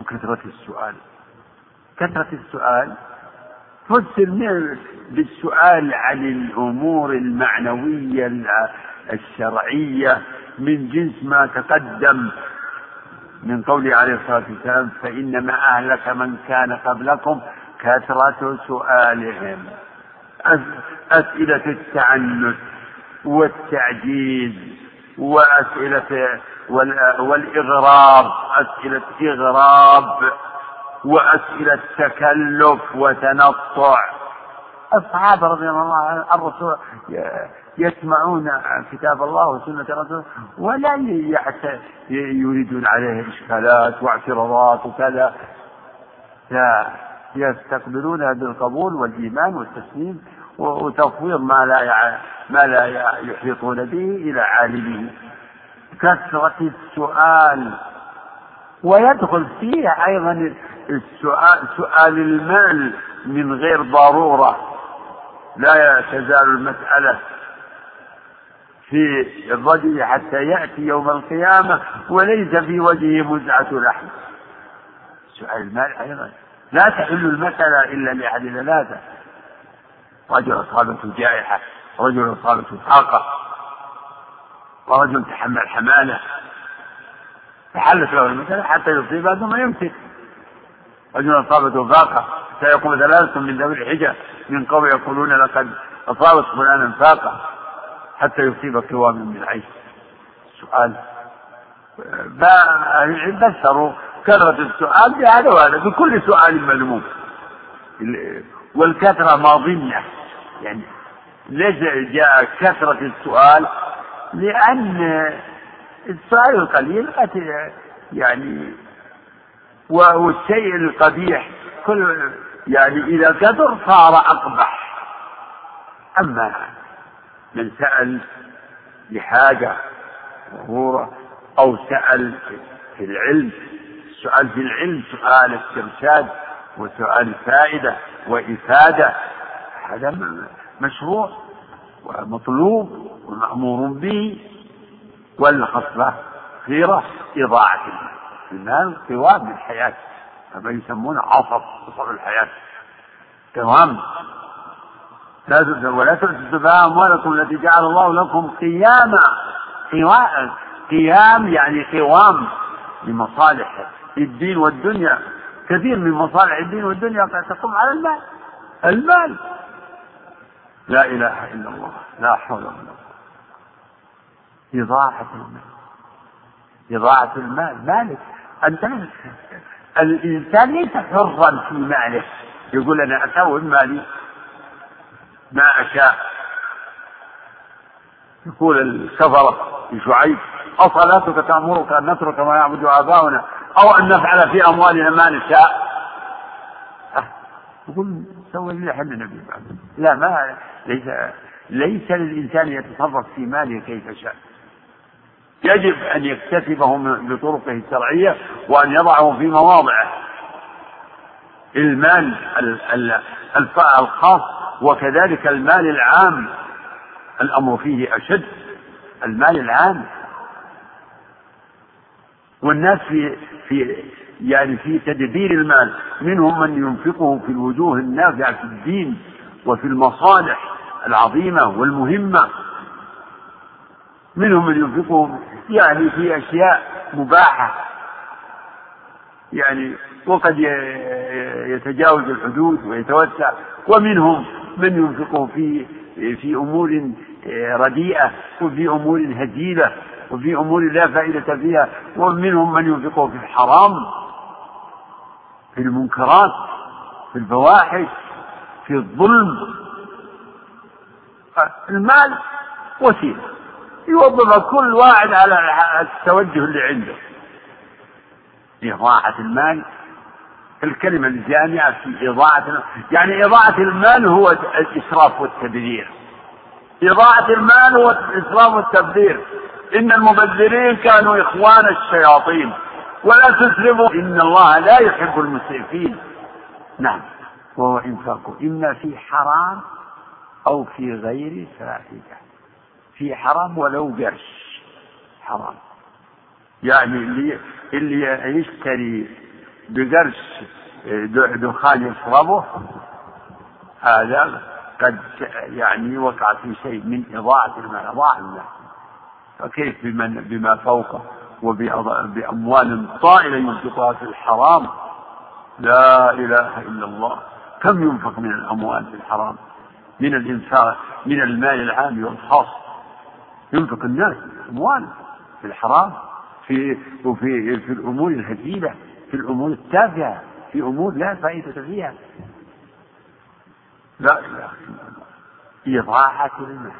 وكثرة السؤال. كثرة السؤال فسر بالسؤال عن الأمور المعنوية الشرعية من جنس ما تقدم. من قوله عليه الصلاة والسلام فإنما أهلك من كان قبلكم كثرة سؤالهم. أسئلة التعنت والتعجيز وأسئلة والإغراب أسئلة إغراب وأسئلة تكلف وتنطع. الصحابة رضي الله عنهم الرسول يسمعون كتاب الله وسنة رسوله ولا يريدون عليه إشكالات واعتراضات وكذا. لا يستقبلونها بالقبول والإيمان والتسليم وتفويض ما لا ما لا يحيطون به إلى عالمه. كثرة السؤال. ويدخل فيه أيضا السؤال سؤال المال من غير ضرورة. لا تزال المسألة في الرجل حتى يأتي يوم القيامة وليس في وجهه مزعة لحم. سؤال المال أيضا. لا تحل المسألة إلا لأحد ثلاثة رجل أصابته جائحة رجل أصابته طاقة ورجل تحمل حمالة. تحلت له المسألة حتى يصيبها ثم يمسك رجل أصابته فاقة سيقوم ثلاثة من ذوي الحجة. من قوم يقولون لقد أصابت فلانا فاقة. حتى يصيب قوام من العيش. سؤال. بشروا كثرة السؤال بهذا وهذا بكل سؤال مذموم والكثرة ماضية. يعني ليس جاء كثرة السؤال؟ لأن السؤال القليل قد يعني والشيء القبيح. كل يعني إذا كثر صار أقبح. أما من سأل لحاجة ضرورة أو سأل في العلم. السؤال في العلم سؤال استرشاد وسؤال فائدة وإفادة. هذا مشروع ومطلوب ومأمور به. والخصلة خيرة إضاعة المال. قوام الحياة كما يسمونه عصب عصب الحياة. قوام. لا ولا تؤتوا أموالكم التي جعل الله لكم قياما. قيام يعني قوام لمصالح الدين والدنيا. كثير من مصالح الدين والدنيا قد تقوم على المال. المال. لا إله إلا الله. لا حول ولا قوة. إضاعة المال. إضاعة المال. مالك. أنت الإنسان ليس حرا في ماله. يقول أنا أسوي مالي. ما أشاء. يقول الكفرة شعيب أصلاتك تأمرك أن نترك ما يعبد آباؤنا أو أن نفعل في أموالنا ما نشاء. يقول سوي لي حل النبي لا ما ليس ليس للإنسان يتصرف في ماله كيف شاء. يجب أن يكتسبه بطرقه الشرعية وأن يضعه في مواضعه. المال الخاص وكذلك المال العام. الأمر فيه أشد. المال العام. والناس في في يعني في تدبير المال. منهم من ينفقه في الوجوه النافعة في الدين وفي المصالح العظيمة والمهمة. منهم من ينفقه يعني في أشياء مباحة. يعني وقد يتجاوز الحدود ويتوسع. ومنهم من ينفقه في في أمور رديئة وفي أمور هزيلة وفي أمور لا فائدة فيها ومنهم من ينفقه في الحرام في المنكرات في الفواحش في الظلم. المال وسيلة يوظف كل واحد على التوجه اللي عنده. إضاعة المال الكلمة الجامعة في إضاعة يعني إضاعة المال هو الإسراف والتبذير. إضاعة المال هو الإسراف والتبذير. إن المبذرين كانوا إخوان الشياطين. ولا تسرفوا. إن الله لا يحب المسرفين. نعم. وهو إنفاقه إما في حرام أو في غير فائدة في حرام ولو قرش. حرام. يعني اللي اللي يشتري بقرش دخان يشربه هذا قد يعني وقع في شيء من إضاعة المال أضاع المال فكيف بمن بما فوقه وبأموال طائلة ينفقها في الحرام؟ لا إله إلا الله. كم ينفق من الأموال في الحرام؟ من الإنفاق من المال العام والخاص. ينفق الناس أموال في الحرام في وفي في الأمور الهزيلة في الأمور التافهة في أمور لا فائدة فيها. لا الله إضاعة المال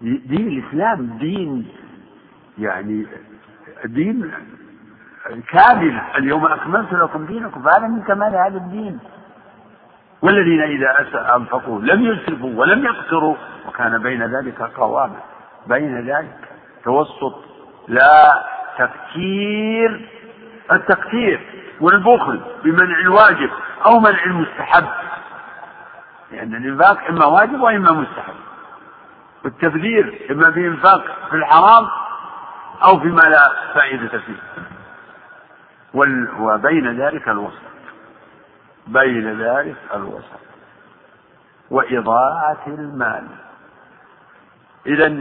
دين الإسلام دين يعني دين كامل. اليوم أكملت لكم دينكم فهذا من كمال هذا الدين. والذين إذا أنفقوا لم يسرفوا ولم يقتروا وكان بين ذلك قواما. بين ذلك توسط لا تفكير التقتير والبخل بمنع الواجب أو منع المستحب. لأن الإنفاق إما واجب وإما مستحب. والتبذير إما بإنفاق في الحرام أو فيما لا فائدة فيه. وبين ذلك الوسط. بين ذلك الوسط. وإضاعة المال. إذا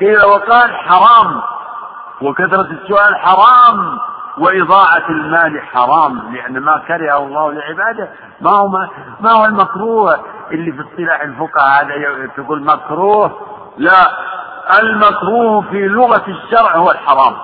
قيل وقال حرام. وكثرة السؤال حرام. وإضاعة المال حرام لأن ما كره الله لعباده. ما هو ما هو المكروه؟ اللي في اصطلاح الفقهاء هذا تقول مكروه. لا المكروه في لغة الشرع هو الحرام.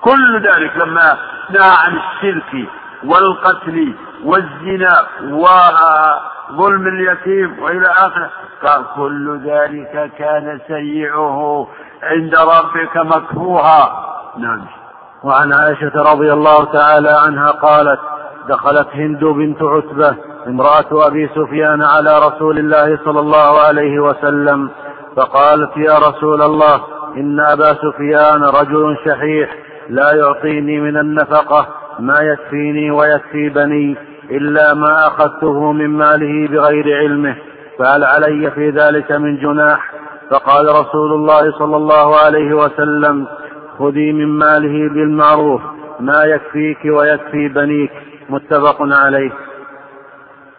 كل ذلك لما نهى عن الشرك والقتل والزنا وظلم اليتيم وإلى آخره قال كل ذلك كان سيئه عند ربك مكروها. نعم. وعن عائشة رضي الله تعالى عنها قالت دخلت هند بنت عتبة امرأة أبي سفيان على رسول الله صلى الله عليه وسلم فقالت يا رسول الله إن أبا سفيان رجل شحيح لا يعطيني من النفقة ما يكفيني ويكفي بني إلا ما أخذته من ماله بغير علمه فهل علي في ذلك من جناح؟ فقال رسول الله صلى الله عليه وسلم خذي من ماله بالمعروف ما يكفيك ويكفي بنيك متفق عليه.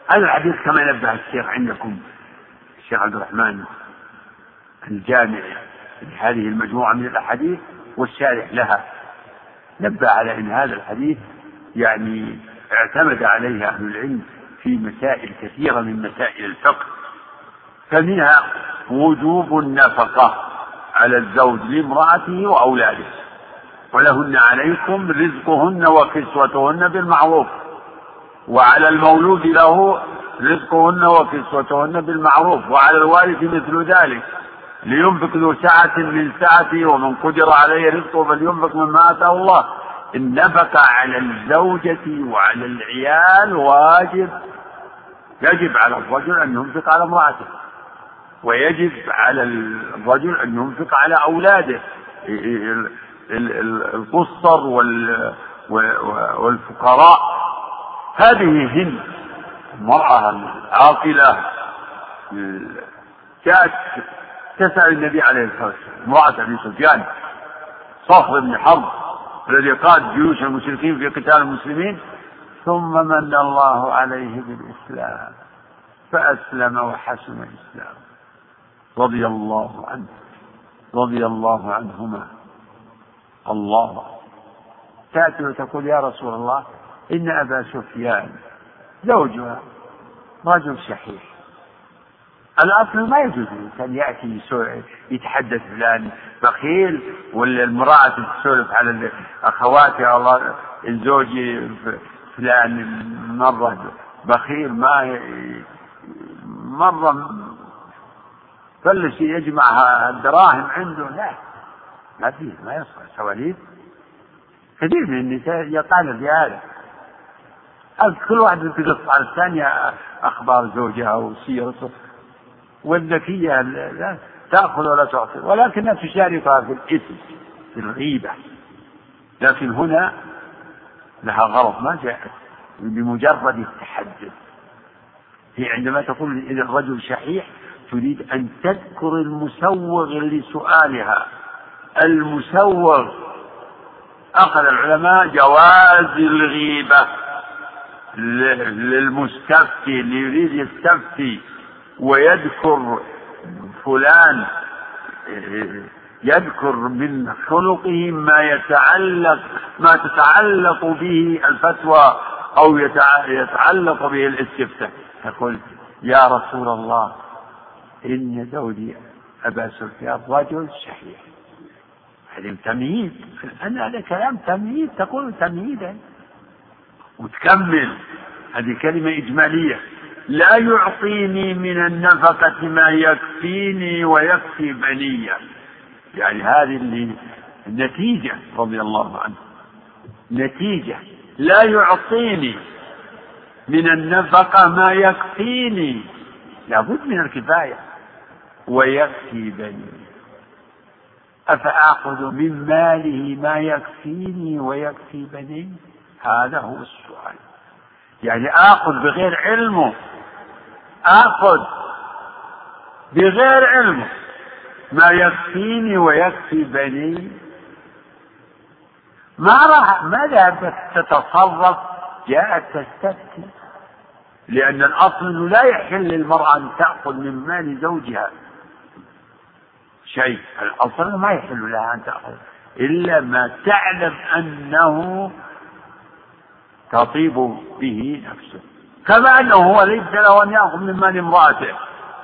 هذا الحديث كما نبه الشيخ عندكم الشيخ عبد الرحمن الجامع لهذه المجموعة من الأحاديث والشارح لها. نبه على أن هذا الحديث يعني اعتمد عليه أهل العلم في مسائل كثيرة من مسائل الفقه فمنها وجوب النفقة. على الزوج لامرأته وأولاده. ولهن عليكم رزقهن وكسوتهن بالمعروف. وعلى المولود له رزقهن وكسوتهن بالمعروف. وعلى الوارث مثل ذلك. لينفق ذو سعة من سعته ومن قدر عليه رزقه فلينفق مما آتاه الله. النفقة على الزوجة وعلى العيال واجب. يجب على الرجل أن ينفق على امرأته. ويجب على الرجل أن ينفق على أولاده. القصر والفقراء. هذه هند المرأة العاقلة. جاءت تسأل النبي عليه الصلاة والسلام. امرأة أبي سفيان. صخر بن حرب. الذي قاد جيوش المشركين في قتال المسلمين. ثم من الله عليه بالإسلام. فأسلم وحسن الإسلام. رضي الله عنه رضي الله عنهما. الله. تأتي وتقول يا رسول الله إن أبا سفيان زوجها رجل شحيح الأصل ما يجوز الإنسان يأتي يتحدث فلان بخيل ولا المرأة تسولف على أخواتها الله زوجي فلان مرة بخيل ما مرة فلس يجمع الدراهم عنده. لا ما فيه ما يصلح. سواليف كثير من النساء يقعن في هذا. كل واحد تقص على الثانية أخبار زوجها وسيرته والذكية لا تأخذ ولا تعطي. ولكنها تشاركها في الإثم في الغيبة. لكن هنا لها غرض ما جاءت بمجرد التحدث. هي عندما تقول الرجل شحيح تريد أن تذكر المسوغ لسؤالها. المسوغ أخذ العلماء جواز الغيبة للمستفتي اللي يريد يستفتي ويذكر فلان يذكر من خلقه ما يتعلق ما تتعلق به الفتوى أو يتعلق به الاستفتاء. يقول يا رسول الله إن زوجي أبا سفيان رجل شحيح هذا تمييز. أنا هذا كلام تمييز. تقول تمييزا. وتكمل هذه كلمة إجمالية. لا يعطيني من النفقة ما يكفيني ويكفي بنية. يعني هذه اللي النتيجة رضي الله عنه. نتيجة. لا يعطيني من النفقة ما يكفيني. لابد من الكفاية. ويكفي بني. أفآخذ من ماله ما يكفيني ويكفي بني؟ هذا هو السؤال. يعني آخذ بغير علمه. آخذ بغير علمه ما يكفيني ويكفي بني. ما راح ما ذهبت تتصرف؟ جاءت تستفتي. لأن الأصل أنه لا يحل للمرأة أن تأخذ من مال زوجها. شيء. الأصل ما يحل لها أن تأخذ. إلا ما تعلم أنه تطيب به نفسه. كما أنه هو ليس له أن يأخذ من مال امرأته.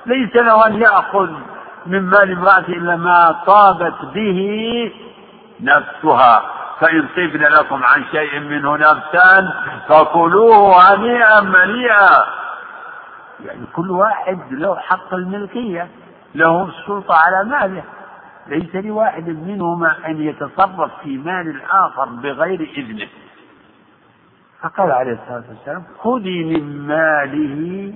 ليس له أن يأخذ من مال امرأته إلا ما طابت به نفسها. فإن طبن لكم عن شيء منه نفسا فكلوه هنيئا مليئا. يعني كل واحد له حق الملكية. له السلطة على ماله. ليس لواحد منهما أن يتصرف في مال الآخر بغير إذنه. فقال عليه الصلاة والسلام خذي من ماله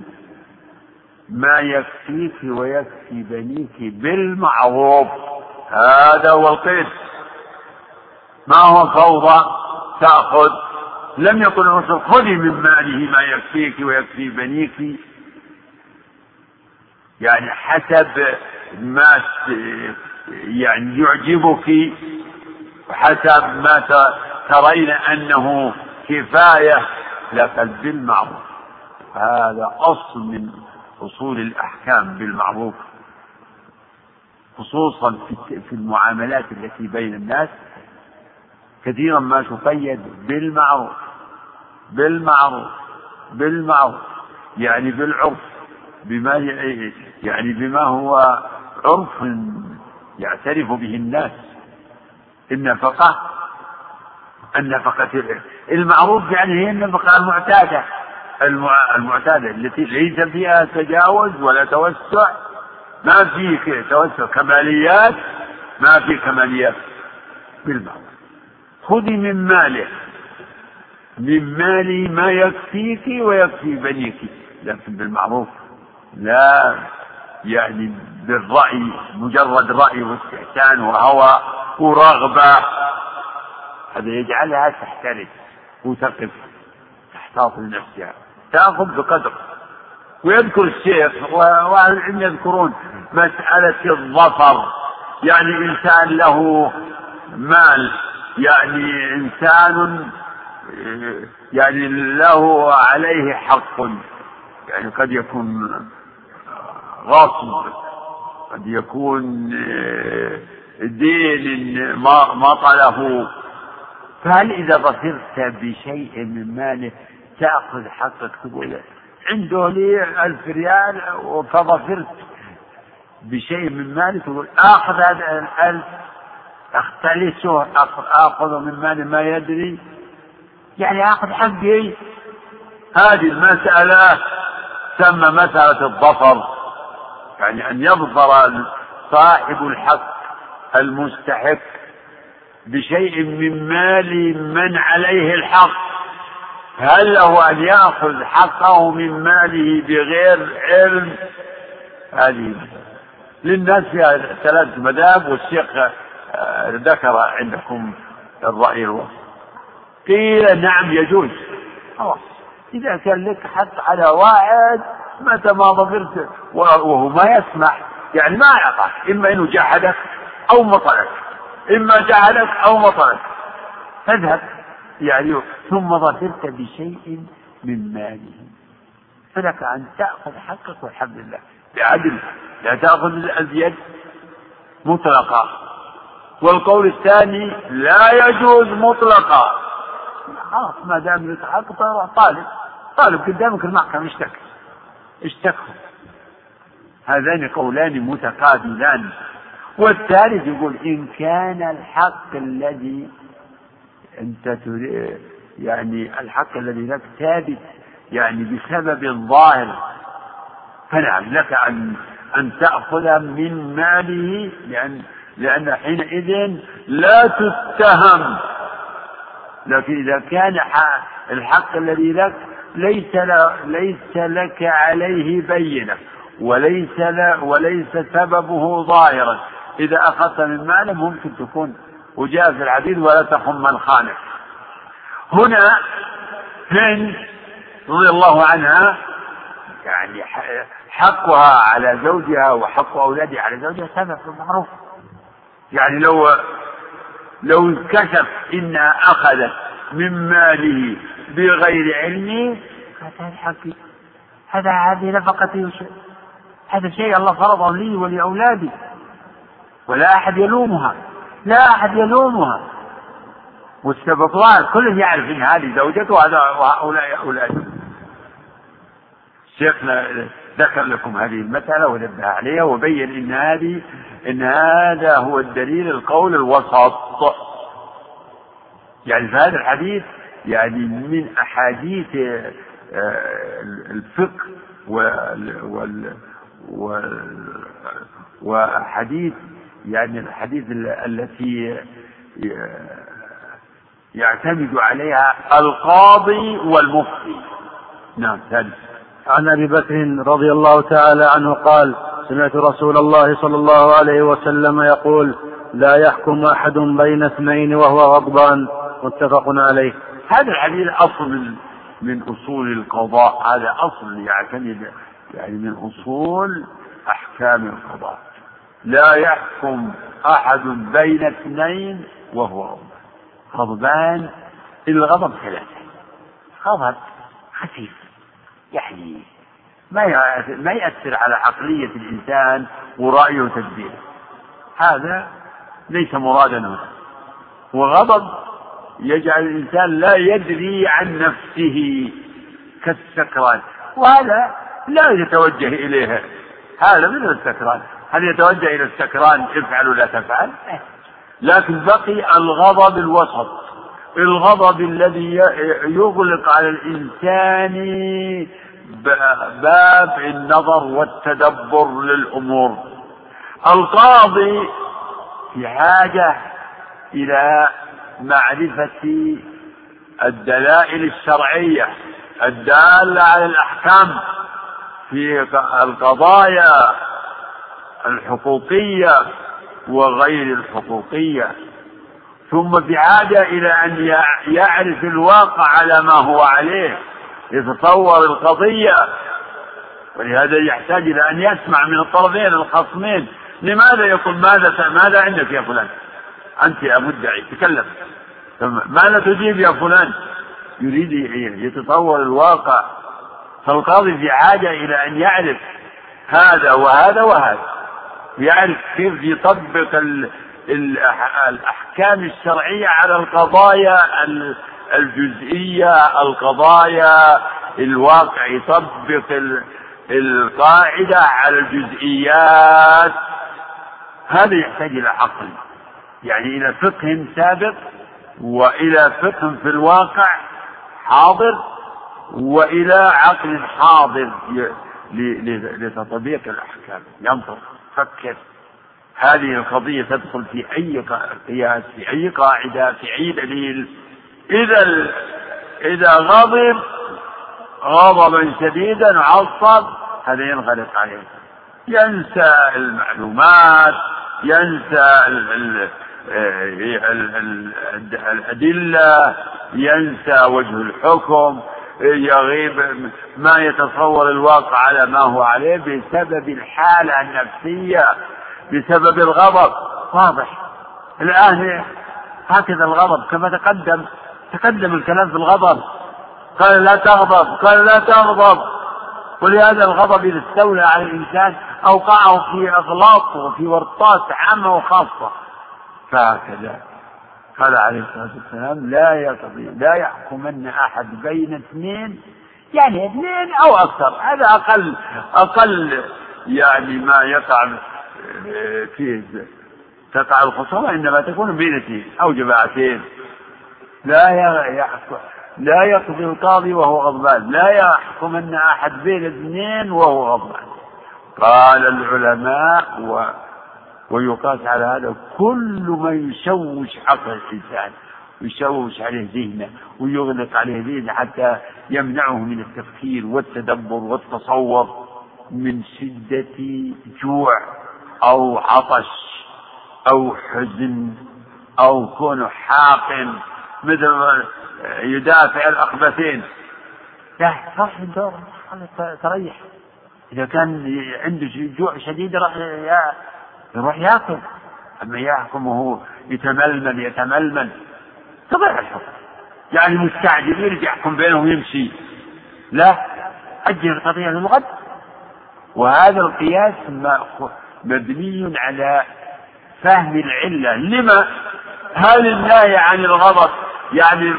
ما يكفيك ويكفي بنيك بالمعروف. هذا هو القيد. ما هو فوضى تأخذ. لم يقل الرسول خذي من ماله ما يكفيك ويكفي بنيك يعني حسب ما يعني يعجبك وحسب ما ترين أنه كفاية لكن بالمعروف. هذا أصل من أصول الأحكام بالمعروف. خصوصا في المعاملات التي بين الناس كثيرا ما تقيد بالمعروف. بالمعروف. بالمعروف. يعني بالعرف. بما يعني بما هو عرف يعترف به الناس. النفقة النفقة المعروف يعني هي النفقة المعتادة. المعتادة التي ليس فيها تجاوز ولا توسع. ما في توسع كماليات ما في كماليات بالمعروف. خذي من ماله. من مالي ما يكفيك ويكفي بنيك. لكن بالمعروف لا يعني بالرأي مجرد رأي واستحسان وهوى ورغبة هذا يجعلها تحترس وتقف تحتاط لنفسها تأخذ بقدر. ويذكر الشيخ وأهل العلم يذكرون مسألة الظفر. يعني إنسان له مال يعني إنسان يعني له عليه حق. يعني قد يكون غصب قد يكون دين مطله فهل إذا ظفرت بشيء من ماله تأخذ حقك تقول عنده لي ألف ريال فظفرت بشيء من مالي تقول آخذ هذا الألف أختلسه آخذ من مالي ما يدري. يعني آخذ حقي. هذه المسألة تسمى مسألة الظفر. يعني أن يظفر صاحب الحق المستحق بشيء من مال من عليه الحق. هل له أن يأخذ حقه من ماله بغير علم؟ هذه للناس فيها ثلاث مذاهب والشيخ آه، ذكر عندكم الرأي الوسط. قيل نعم يجوز. خلاص. إذا كان لك حق على واحد متى ما ظفرت وهو ما يسمح يعني ما يعطاك إما إنه جحدك أو مطلك إما جحدك أو مطلك فاذهب. يعني ثم ظفرت بشيء من ماله. فلك أن تأخذ حقك والحمد لله. بعدل لا تأخذ اليد مطلقة. والقول الثاني لا يجوز مطلقا. خلاص ما دام حق طالب. طالب قدامك المحكمة اشتك اشتكوا هذان قولان متقابلان. والثالث يقول إن كان الحق الذي أنت يعني الحق الذي لك ثابت يعني بسبب ظاهر فنعم لك أن أن تأخذ من ماله لأن لأن حينئذ لا تتهم. لكن إذا كان الحق الذي لك ليس ليس لك عليه بينة وليس وليس سببه ظاهرا. إذا أخذت من ماله ممكن تكون وجاء في الحديث ولا تخم من خانك هنا هند رضي الله عنها يعني حقها على زوجها وحق أولادها على زوجها ثبت معروف. يعني لو لو انكشف إنها أخذت من ماله بغير علمه هذا حقي هذا هذه نفقتي هذا شيء الله فرضه لي ولأولادي. ولا أحد يلومها. لا أحد يلومها. والسبب ظاهر كل يعرف إن هذه زوجته وهؤلاء أولاده شيخنا ذكر لكم هذه المسألة ونبه عليها وبين إن هذه إن هذا هو الدليل القول الوسط. يعني في هذا الحديث يعني من أحاديث آه، الفقه وال وأحاديث يعني الحديث التي يعتمد عليها القاضي والمفتي. نعم ثالث. عن أبي بكر رضي الله تعالى عنه قال سمعت رسول الله صلى الله عليه وسلم يقول لا يحكم أحد بين اثنين وهو غضبان. متفق عليه. هذا الحديث اصل من أصول القضاء؟ هذا أصل يعتمد يعني من أصول أحكام القضاء. لا يحكم أحد بين اثنين وهو غضبان. غضبان الغضب ثلاثة. غضب خفيف يعني ما ما يأثر على عقلية الإنسان ورأيه وتدبيره هذا ليس مرادا هنا. وغضب يجعل الإنسان لا يدري عن نفسه كالسكران. وهذا لا يتوجه إليه. هذا مثل السكران؟ هل يتوجه إلى السكران افعل ولا تفعل؟ لكن بقي الغضب الوسط. الغضب الذي يغلق على الإنسان باب النظر والتدبر للأمور. القاضي في حاجة إلى معرفة الدلائل الشرعية الدالة على الأحكام في القضايا الحقوقية وغير الحقوقية ثم بحاجة إلى أن يعرف الواقع على ما هو عليه يتصور القضية ولهذا يحتاج إلى أن يسمع من الطرفين الخصمين لماذا يقول ماذا ماذا عندك يا فلان؟ أنت يا مدعي تكلم ماذا تجيب يا فلان؟ يريد يتطور الواقع. فالقاضي في حاجة إلى أن يعرف هذا وهذا وهذا. يعرف كيف يطبق الأحكام الشرعية على القضايا الجزئية القضايا الواقع يطبق القاعدة على الجزئيات. هذا يحتاج إلى عقل. يعني إلى فقه سابق وإلى فقه في الواقع حاضر وإلى عقل حاضر لتطبيق الأحكام. ينظر فكر. هذه القضية تدخل في أي قياس في أي قاعدة في أي دليل. إذا إذا غضب غضبا شديدا عصب هذا ينغلق عليه. ينسى المعلومات ينسى الأدلة ينسى وجه الحكم يغيب ما يتصور الواقع على ما هو عليه بسبب الحالة النفسية بسبب الغضب. واضح. الآن هكذا الغضب كما تقدم تقدم الكلام في الغضب. قال لا تغضب قال لا تغضب. ولهذا الغضب إذا استولى على الإنسان أوقعه في أغلاط وفي ورطات عامة وخاصة. فهكذا قال عليه الصلاة والسلام لا يقضي لا يحكمن أحد بين اثنين يعني اثنين أو أكثر. هذا أقل أقل يعني ما يقع فيه تقع الخصومة إنما تكون بين اثنين أو جماعتين. لا يحكم لا يقضي القاضي وهو غضبان. لا يحكمن أحد بين اثنين وهو غضبان. قال العلماء و ويقاس على هذا كل ما يشوش عقل الإنسان ويشوش عليه ذهنه ويغلق عليه ذهنه حتى يمنعه من التفكير والتدبر والتصور من شدة جوع أو عطش أو حزن أو كونه حاقن. مثل يدافع الأخبثين لا دور تريح. إذا كان عنده جوع شديد راح يروح ياكل. أما يحكم وهو يتململ يتململ. تضيع الحكم. يعني مستعجل يرجع يحكم بينهم ويمشي لا أجل القضية للغد وهذا القياس مبني على فهم العلة. لما؟ هل النهي عن الغضب يعني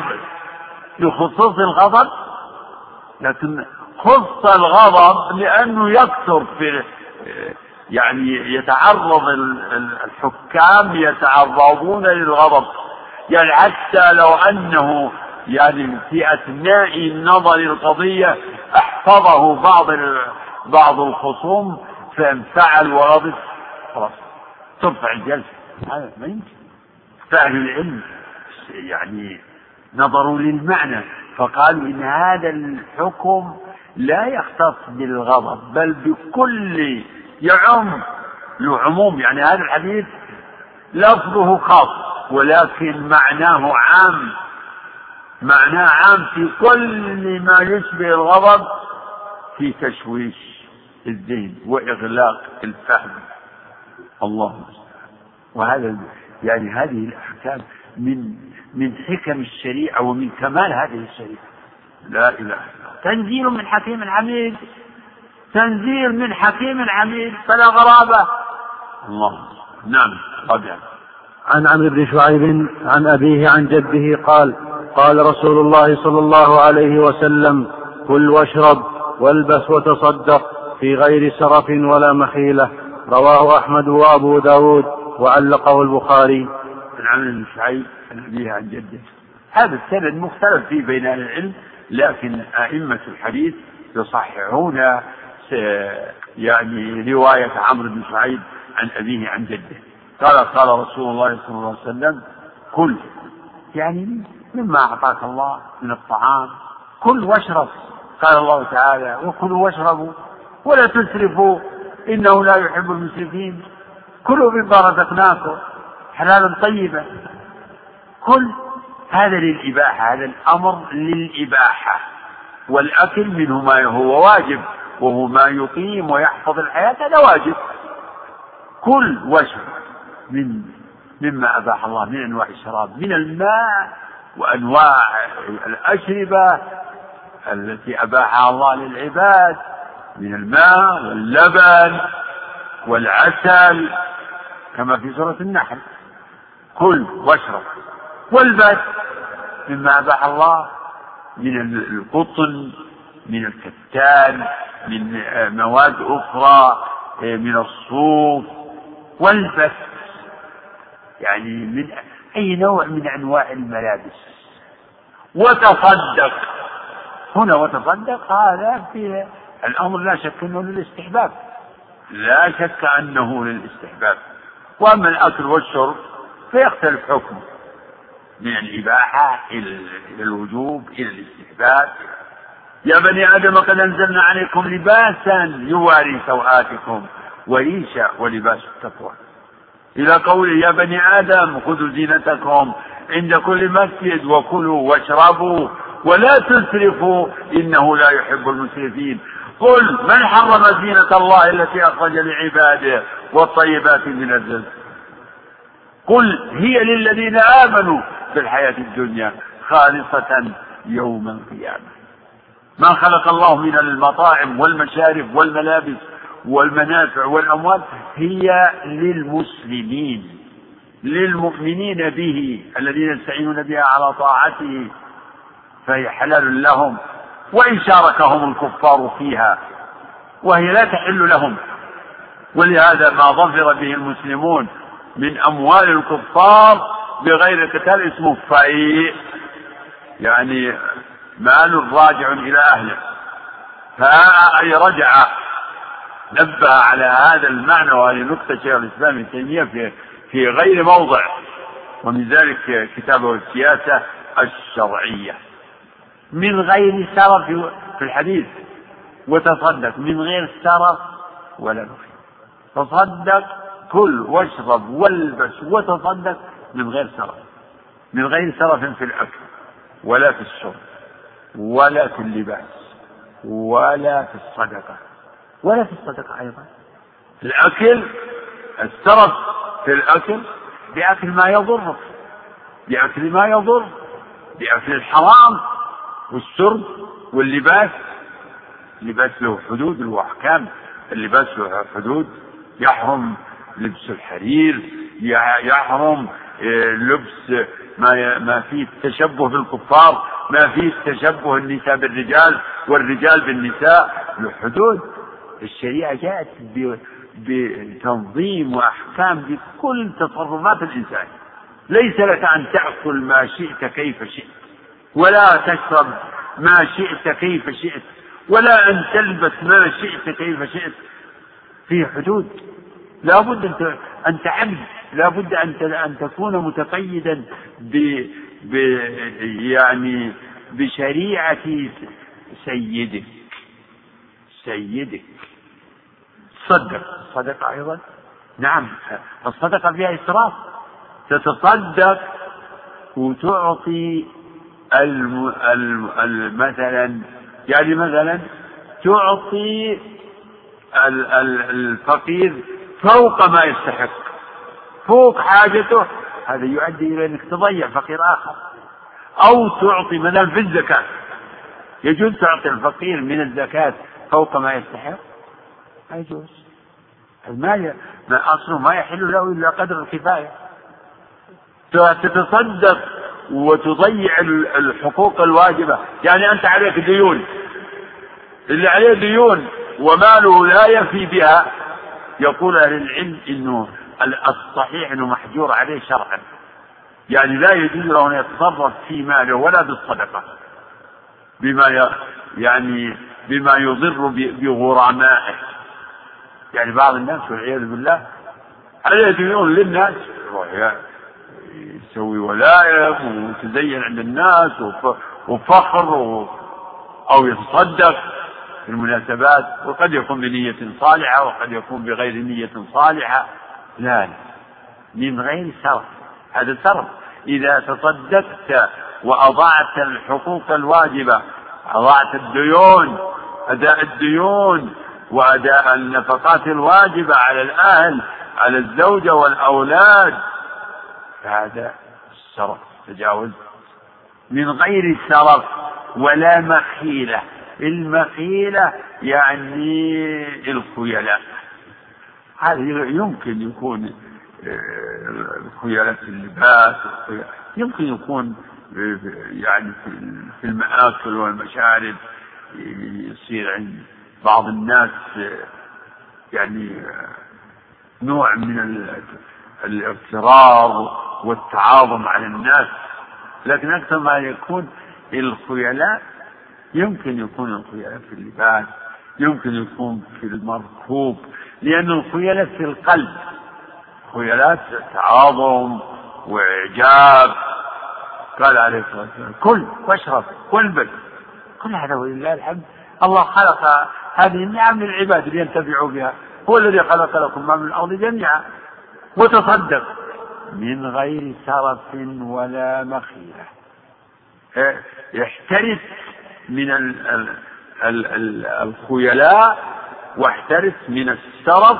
لخصوص الغضب؟ لكن خص الغضب لأنه يكثر في يعني يتعرض الحكام يتعرضون للغضب. يعني حتى لو أنه يعني في أثناء النظر القضية أحفظه بعض بعض الخصوم فانفعل وغضب. خلاص ترفع الجلسة. هذا ما يمكن. فأهل العلم يعني نظروا للمعنى فقالوا إن هذا الحكم لا يختص بالغضب بل بكل يعم له عموم يعني هذا الحديث لفظه خاص ولكن معناه عام. معناه عام في كل ما يشبه الغضب في تشويش الذهن وإغلاق الفهم. الله وهذا يعني هذه الأحكام من من حكم الشريعة ومن كمال هذه الشريعة. لا إله إلا الله. تنزيل من حكيم حميد. تنزيل من حكيم عميد فلا غرابة. الله. نعم طبعا عن عمرو بن شعيب عن أبيه عن جده قال قال رسول الله صلى الله عليه وسلم كل واشرب والبس وتصدق في غير سرف ولا مخيلة. رواه أحمد وأبو داود وعلقه البخاري. عن عمرو بن شعيب عن أبيه عن جده. هذا السند مختلف فيه بين أهل العلم لكن أئمة الحديث يصححون يعني رواية عمرو بن سعيد عن أبيه عن جده. قال قال رسول الله صلى الله عليه وسلم كل. يعني مما أعطاك الله من الطعام كل واشرب. قال الله تعالى وكلوا واشربوا ولا تسرفوا إنه لا يحب المسرفين. كلوا مما رزقناكم حلالا طيبا. كل هذا للإباحة هذا الأمر للإباحة والأكل منه ما هو واجب. وهو ما يقيم ويحفظ الحياة هذا واجب. كل واشرب من مما أباح الله من أنواع الشراب من الماء وأنواع الأشربة التي أباحها الله للعباد من الماء واللبن والعسل كما في سورة النحل. كل واشرب والبس مما أباح الله من القطن من الكتان من مواد أخرى من الصوف والبس يعني من أي نوع من أنواع الملابس. وتصدق. هنا وتصدق هذا في الأمر لا شك أنه للاستحباب. لا شك أنه للاستحباب. وأما الأكل والشرب فيختلف حكمه. من الإباحة إلى الوجوب إلى الاستحباب يا بني آدم قد أنزلنا عليكم لباسا يواري سوآتكم وريشا ولباس التقوى. إلى قوله يا بني آدم خذوا زينتكم عند كل مسجد وكلوا واشربوا ولا تسرفوا إنه لا يحب المسرفين. قل من حرم زينة الله التي أخرج لعباده والطيبات من الرزق؟ قل هي للذين آمنوا في الحياة الدنيا خالصة يوم القيامة. ما خلق الله من المطاعم والمشارب والملابس والمنافع والأموال هي للمسلمين للمؤمنين به الذين يستعينون بها على طاعته فهي حلال لهم وإن شاركهم الكفار فيها وهي لا تحل لهم. ولهذا ما ظفر به المسلمون من أموال الكفار بغير قتال اسمه فأي يعني مال راجع إلى أهله. فأي رجع نبه على هذا المعنى وهذه نقطة شيخ الإسلام ابن تيمية في في غير موضع. ومن ذلك كتابه السياسة الشرعية. من غير سرف في الحديث. وتصدق. من غير سرف ولا نفي. تصدق كل واشرب والبس وتصدق من غير سرف من غير سرف في الأكل ولا في الشرب. ولا في اللباس ولا في الصدقة ولا في الصدقة أيضا. الأكل السرف في الأكل بأكل ما يضر بأكل ما يضر بأكل الحرام والشرب واللباس. اللباس له حدود له أحكام اللباس له حدود. يحرم لبس الحرير يحرم آه، لبس ما ما فيه التشبه بالكفار. ما فيه التشبه النساء بالرجال والرجال بالنساء. له حدود الشريعة جاءت بتنظيم وأحكام بكل تصرفات الإنسان. ليس لك أن تأكل ما شئت كيف شئت ولا تشرب ما شئت كيف شئت ولا أن تلبس ما شئت كيف شئت. في حدود. لا بد أن أن تعبد لا بد أن أن تكون متقيدا ب, يعني بشريعة سيدك. سيدك. تصدق الصدقة أيضا؟ نعم. الصدقة فيها إسراف. تتصدق وتعطي الم... الم... مثلا يعني مثلا تعطي الفقير فوق ما يستحق. فوق حاجته هذا يؤدي إلى أنك تضيع فقير آخر. أو تعطي مثلا في الزكاة. يجوز تعطي الفقير من الزكاة فوق ما يستحق؟ لا يجوز. المال ما أصله ما يحل له إلا قدر الكفاية. تتصدق وتضيع الحقوق الواجبة. يعني أنت عليك ديون. اللي عليه ديون وماله لا يفي بها يقول أهل العلم إنه الصحيح أنه محجور عليه شرعا. يعني لا يجوز له أن يتصرف في ماله ولا بالصدقة. بما يعني بما يضر بغرمائه يعني بعض الناس والعياذ بالله عليه ديون للناس؟ يسوي ولائم ويتزين عند الناس وفخر أو يتصدق في المناسبات وقد يكون بنية صالحة وقد يكون بغير نية صالحة. لا من غير سرف هذا سرف إذا تصدقت وأضعت الحقوق الواجبة أضعت الديون أداء الديون وأداء النفقات الواجبة على الأهل على الزوجة والأولاد فهذا الشرف تجاوز. من غير سرف ولا مخيلة. المخيلة يعني الخيلاء. هذا يمكن يكون آه، في اللباس يمكن يكون آه، يعني في المآكل والمشارب يصير عند بعض الناس آه، يعني نوع من الاغترار والتعاظم على الناس. لكن أكثر ما يكون الخيلاء يمكن يكون الخيلاء في اللباس يمكن يكون في المركوب لأن الخيلاء في القلب خيلات تعاظم وإعجاب. قال عليه الصلاة والسلام كل واشرب والبس كل هذا ولله الحمد. الله خلق هذه النعم للعباد لينتفعوا بها. هو الذي خلق لكم ما من الأرض جميعا. وتصدق من غير سرف ولا مخيلة. احترس من الخيلاء واحترس من السرف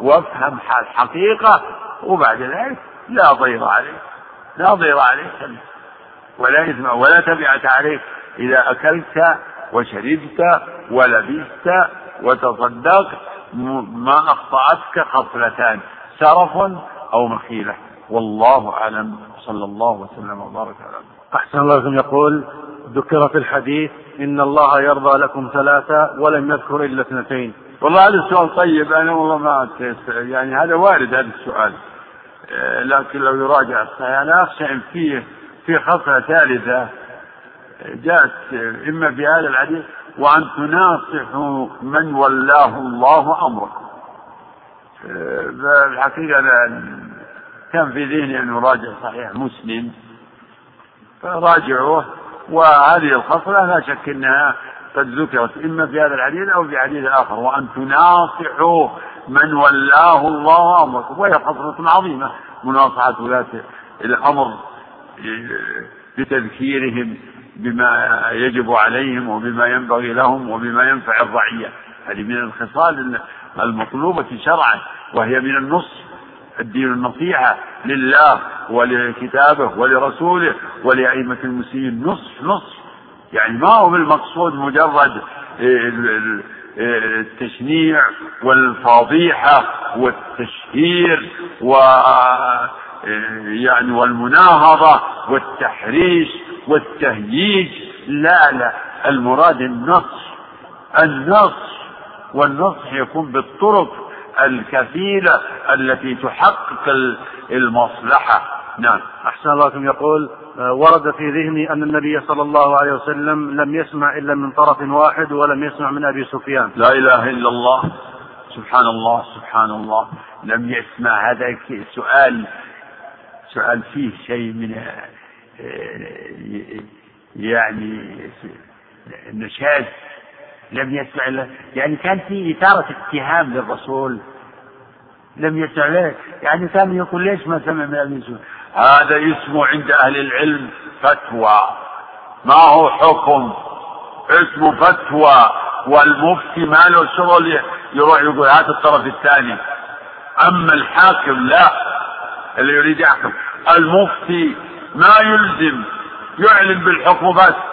وافهم الحقيقة وبعد ذلك لا ضير عليك لا ضير عليك. ولا إثم ولا تبعة عليك. إذا أكلت وشربت ولبست وتصدقت ما أخطأتك خصلتان سرف أو مخيلة. والله أعلم. صلى الله وسلم وبارك على أحسن الله يقول ذكر في الحديث إن الله يرضى لكم ثلاثة ولم يذكر إلا اثنتين. والله هذا السؤال طيب أنا والله ما يعني هذا وارد هذا السؤال. آه، لكن لو يراجع الصحيح أنا أخشى إن فيه في خصلة ثالثة. جاءت إما في هذا الحديث وأن تناصحوا من ولاه الله أمركم. الحقيقة كان في ذهني أن أراجع صحيح مسلم. فراجعوه. وهذه الخصلة لا شك أنها قد ذكرت إما في هذا الحديث أو في حديث آخر وأن تناصحوا من ولاه الله أمركم وهي خصلة عظيمة مناصحة ولاة الأمر بتذكيرهم بما يجب عليهم وبما ينبغي لهم وبما ينفع الرعية. هذه من الخصال المطلوبة شرعا وهي من النص الدين النصيحة لله. ولكتابه ولرسوله ولأئمة المسلمين. نصف نصف. يعني ما هو بالمقصود مجرد التشنيع والفضيحة والتشهير و يعني والمناهضة والتحريش والتهييج. لا لا. المراد النص النص. والنصح يكون بالطرق الكفيلة التي تحقق المصلحة. نعم. أحسن الله لكم. يقول آه، ورد في ذهني أن النبي صلى الله عليه وسلم لم يسمع إلا من طرف واحد ولم يسمع من أبي سفيان. لا إله إلا الله. سبحان الله سبحان الله. لم يسمع هذا سؤال سؤال فيه شيء من آه، يعني نشاز. لم يسمع له. يعني كان في إثارة اتهام للرسول. لم يسمع له. يعني كان يقول ليش ما سمع من أبي سفيان هذا اسمه عند أهل العلم فتوى. ما هو حكم؟ اسمه فتوى. والمفتي ما له شغل يروح يقول هات الطرف الثاني. أما الحاكم لا. اللي يريد يحكم. المفتي ما يلزم. يعلن بالحكم بس.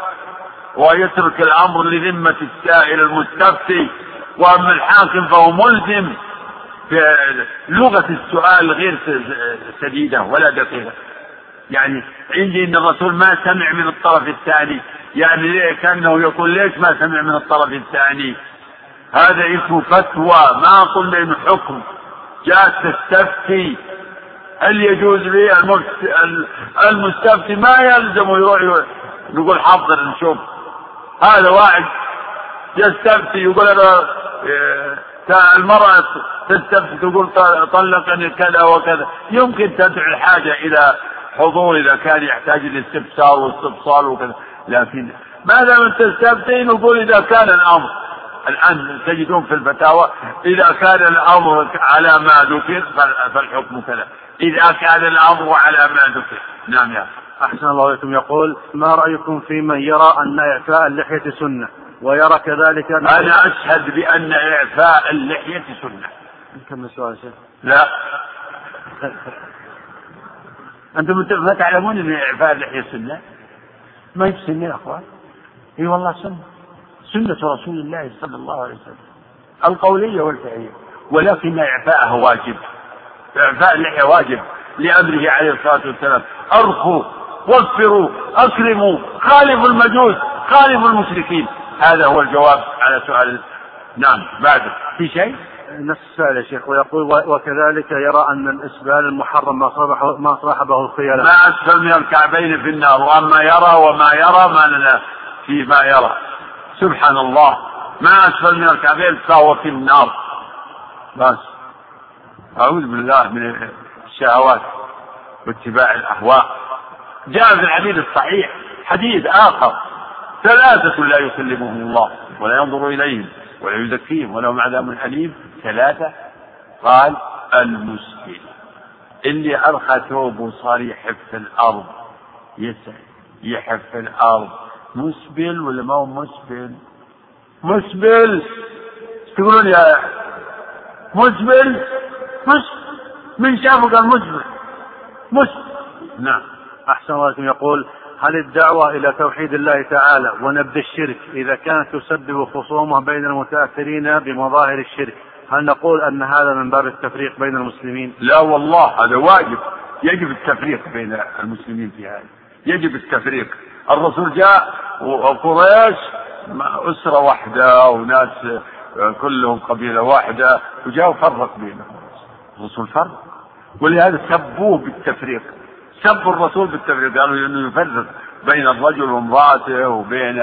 ويترك الأمر لذمة السائل المستفتي وأما الحاكم فهو ملزم لغة السؤال غير سديدة ولا دقيقة. يعني عندي إن الرسول ما سمع من الطرف الثاني. يعني كأنه يقول ليش ما سمع من الطرف الثاني؟ هذا اسمه فتوى. ما قلنا انه حكم. جاء تستفتي. هل يجوز لي المستفتي؟ ما يلزم. يروح نقول حضر نشوف. هذا واحد يستفتي يقول أنا إيه، المرأة تستفتي تقول طلقني كذا وكذا. يمكن تدعو الحاجة إلى حضور إذا كان يحتاج الاستفسار والاستفصال وكذا. لكن ما دام تستفتي نقول إذا كان الأمر الآن تجدون في الفتاوى إذا كان الأمر على ما ذكر فالحكم كذا. إذا كان الأمر على ما ذكر. نعم يا أحسن الله إليكم. يقول ما رأيكم في من يرى أن إعفاء اللحية سنة ويرى كذلك أن أنا أشهد بأن إعفاء اللحية سنة. كم السؤال شيخ؟ لا. أنتم ما تعلمون أن إعفاء اللحية سنة؟ ما هي سنة يا أخوان؟ إي والله سنة. سنة رسول الله صلى الله عليه وسلم. القولية والفعلية. ولكن إعفاءها واجب. إعفاء اللحية واجب لأمره عليه الصلاة والسلام. أرخوا وفروا أكرموا خالفوا المجوس خالفوا المشركين. هذا هو الجواب على سؤال نعم بعد. في شيء؟ نفس السؤال يا شيخ ويقول وكذلك يرى أن الإسبال المحرم ما صاحبه ما صاحبه الخيلاء ما أسفل من الكعبين في النار وأما يرى وما يرى ما لنا فيما يرى. سبحان الله. ما أسفل من الكعبين فهو في النار. بس. أعوذ بالله من الشهوات واتباع الأهواء. جاء في الحديث الصحيح حديث آخر ثلاثة لا يكلمهم الله ولا ينظر إليهم ولا يزكيهم ولهم عذاب أليم. ثلاثة قال المسبل اللي أرخى ثوبه صار يحف في الأرض. يسعى يحف في الأرض. مسبل ولا ما هو مسبل؟ مسبل. تقولون يا مسبل؟ مس من شافه قال مسبل. مسبل نعم. أحسن الله يقول هل الدعوة إلى توحيد الله تعالى ونبذ الشرك إذا كانت تسبب خصومة بين المتأثرين بمظاهر الشرك هل نقول أن هذا من باب التفريق بين المسلمين؟ لا والله هذا واجب. يجب التفريق بين المسلمين في هذا. يجب التفريق. الرسول جاء وقريش أسرة واحدة وناس كلهم قبيلة واحدة وجاء وفرق بينهم. الرسول فرق. ولهذا سبوه بالتفريق. سبوا الرسول بالتفريق قالوا إنه يفرق بين الرجل وامرأته وبين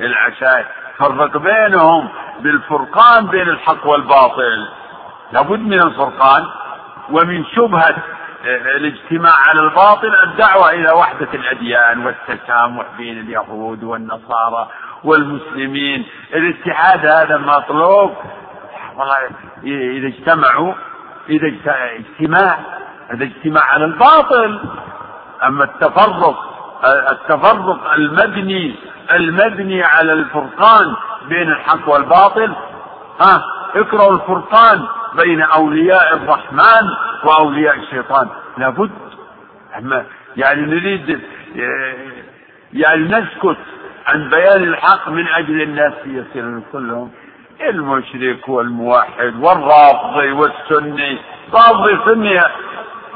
العشائر فرق بينهم بالفرقان بين الحق والباطل. لابد من الفرقان ومن شبهة الاجتماع على الباطل الدعوة إلى وحدة الأديان والتسامح بين اليهود والنصارى والمسلمين. الاتحاد هذا مطلوب. والله إذا اجتمعوا إذا اجتماع هذا اجتماع على الباطل. أما التفرق التفرق المبني المبني على الفرقان بين الحق والباطل. ها اقرأوا الفرقان بين أولياء الرحمن وأولياء الشيطان. لابد يعني نريد يعني نسكت عن بيان الحق من أجل الناس يصيرون كلهم. المشرك والموحد والرافضي والسني رافضي سني.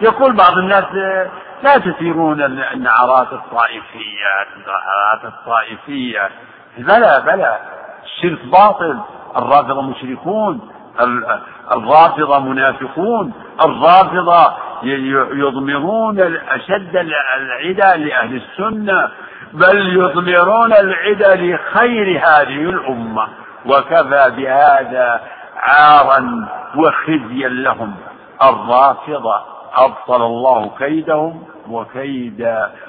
يقول بعض الناس لا تثيرون النعرات الطائفية النعرات الطائفية. بلى بلى الشرك باطل الرافضة مشركون الرافضة منافقون الرافضة يضمرون أشد العدى لأهل السنة بل يضمرون العدى لخير هذه الأمة وكفى بهذا عارا وخزيا لهم. الرافضة أبطل الله كيدهم وكيد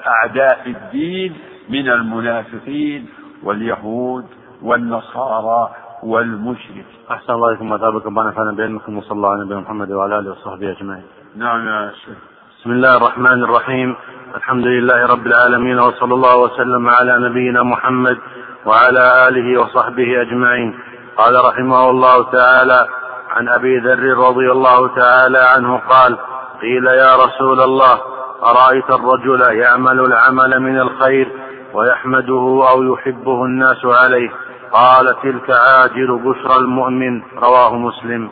أعداء الدين من المنافقين واليهود والنصارى والمشرك أحسن الله إليكم وأثابكم ونفعنا بعلمكم وصلى الله على نبينا محمد وعلى آله وصحبه أجمعين. نعم يا شيخ. بسم الله الرحمن الرحيم الحمد لله رب العالمين وصلى الله وسلم على نبينا محمد وعلى آله وصحبه أجمعين قال رحمه الله تعالى عن أبي ذر رضي الله تعالى عنه قال قيل يا رسول الله أرأيت الرجل يعمل العمل من الخير ويحمده أو يحبه الناس عليه؟ قال تلك عاجل بشرى المؤمن. رواه مسلم.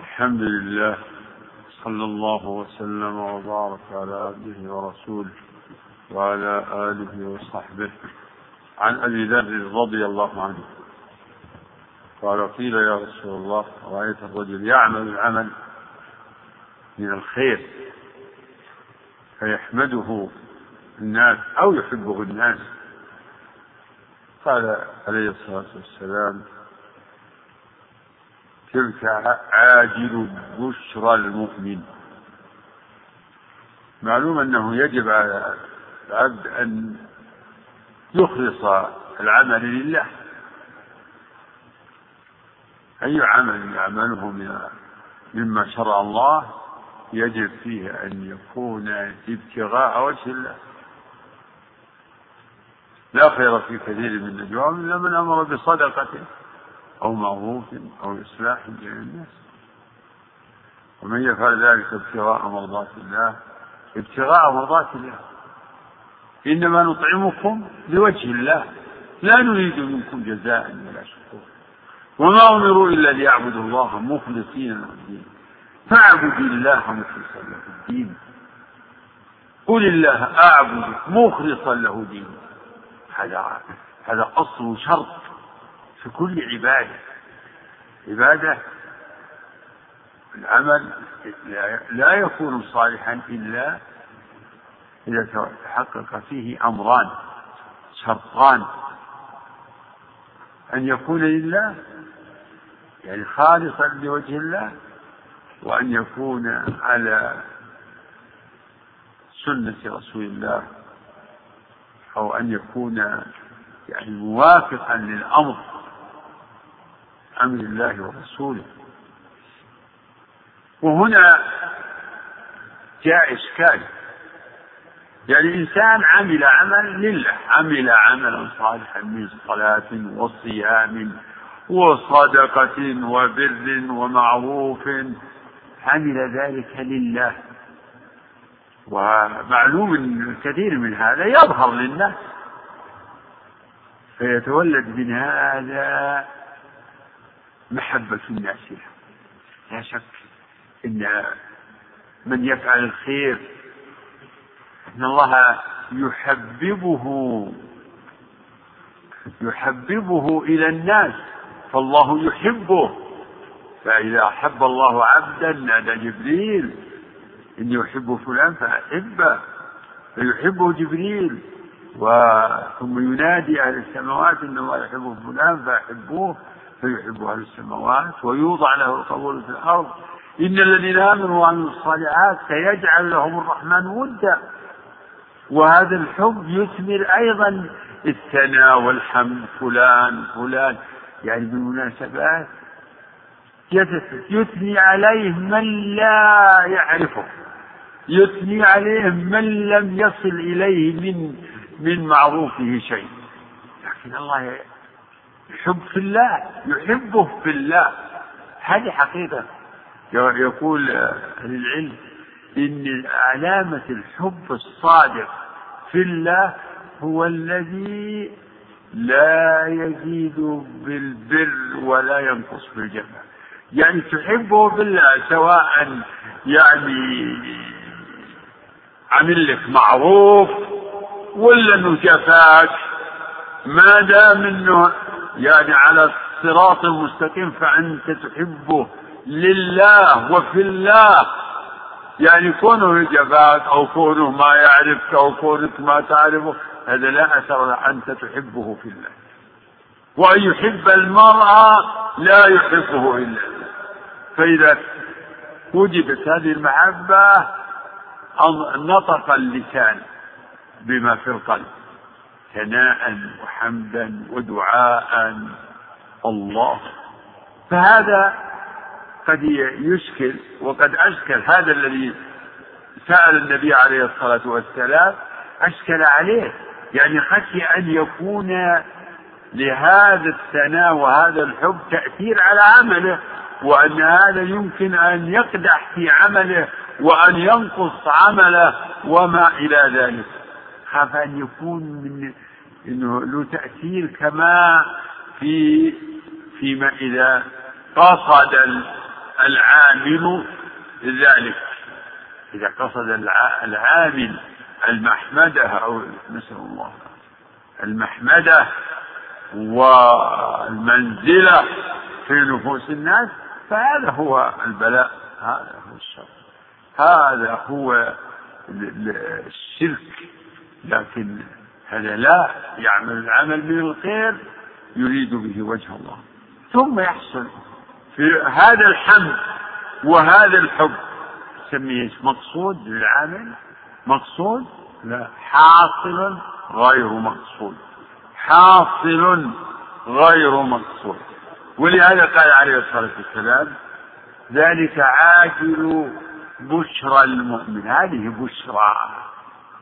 الحمد لله صلى الله وسلم وبارك على عبده ورسوله وعلى آله وصحبه. عن أبي ذر رضي الله عنه قال قيل يا رسول الله رأيت الرجل يعمل العمل من الخير فيحمده الناس أو يحبه الناس. قال عليه الصلاة والسلام تلك عاجل بشرى المؤمن. معلوم أنه يجب على العبد أن يخلص العمل لله أي عمل يعمله مما شرع الله يجب فيه أن يكون ابتغاء وجه الله. لا خير في كثير من نجواهم إلا من أمر بصدقة أو معروف أو إصلاح بين الناس. ومن يفعل ذلك ابتغاء مرضات الله ابتغاء مرضات الله. إنما نطعمكم لوجه الله. لا نريد منكم جزاء ولا شكورا. وما أمروا إلا ليعبدوا الله مخلصين له الدين. فاعبد الله مخلصا له الدين. قل الله أعبد مخلصا له ديني هذا هذا أصل شرط في كل عبادة. عبادة العمل لا يكون صالحا إلا إذا تحقق فيه أمران شرطان. أن يكون لله يعني خالصا لوجه الله وأن يكون على سنة رسول الله أو أن يكون يعني موافقا للأمر أمر الله ورسوله. وهنا جاء إشكال. يعني إنسان عمل عمل لله عمل عملا صالحا من صلاة وصيام وصدقة وبر ومعروف. عمل ذلك لله. ومعلوم إن كثير من هذا يظهر للناس فيتولد من هذا محبة الناس له. لا شك إن من يفعل الخير إن الله يحببه يحببه إلى الناس فالله يحبه. فإذا أحب الله عبدا نادى جبريل إني أحب فلان فأحبه فيحبه جبريل ثم ينادي أهل السماوات إن الله يحب فلان فأحبوه فيحب أهل السماوات ويوضع له القبول في الأرض. إن الذين آمنوا وعملوا الصالحات سيجعل لهم الرحمن ودا. وهذا الحب يثمر أيضا الثناء والحمد فلان فلان. يعني بالمناسبات يثني عليه من لا يعرفه. يثني عليه من لم يصل إليه من من معروفه شيء. لكن الله يحب في الله يحبه في الله. هذه حقيقة. يقول أهل العلم إن علامة الحب الصادق في الله هو الذي لا يزيد بالبر ولا ينقص بالجفاء يعني تحبه بالله سواء يعني عمل لك معروف ولا انه جفاك ما دام إنه يعني على الصراط المستقيم فأنت تحبه لله وفي الله. يعني كونه جفاك أو كونه ما يعرفك أو كونك ما تعرفه هذا لا أثر أنت تحبه في الله. وأن يحب المرأة لا يحبه إلا فإذا وجدت هذه المحبة نطق اللسان بما في القلب. ثناء وحمدا ودعاء. الله. فهذا قد يشكل وقد أشكل هذا الذي سأل النبي عليه الصلاة والسلام أشكل عليه. يعني خشي أن يكون لهذا الثناء وهذا الحب تأثير على عمله. وأن هذا يمكن أن يقدح في عمله وأن ينقص عمله وما إلى ذلك. خاف أن يكون من إنه له تأثير كما في فيما إذا قصد العامل ذلك. إذا قصد العامل المحمدة أو نسأل الله المحمدة والمنزلة في نفوس الناس فهذا هو البلاء هذا هو الشر. هذا هو الشرك. لكن هذا لا يعمل العمل من الخير يريد به وجه الله. ثم يحصل في هذا الحمد وهذا الحب. سميه مقصود للعامل مقصود؟ لا. حاصل غير مقصود. حاصل غير مقصود. ولهذا قال عليه الصلاة والسلام ذلك عاجل بشرى المؤمن. هذه بشرى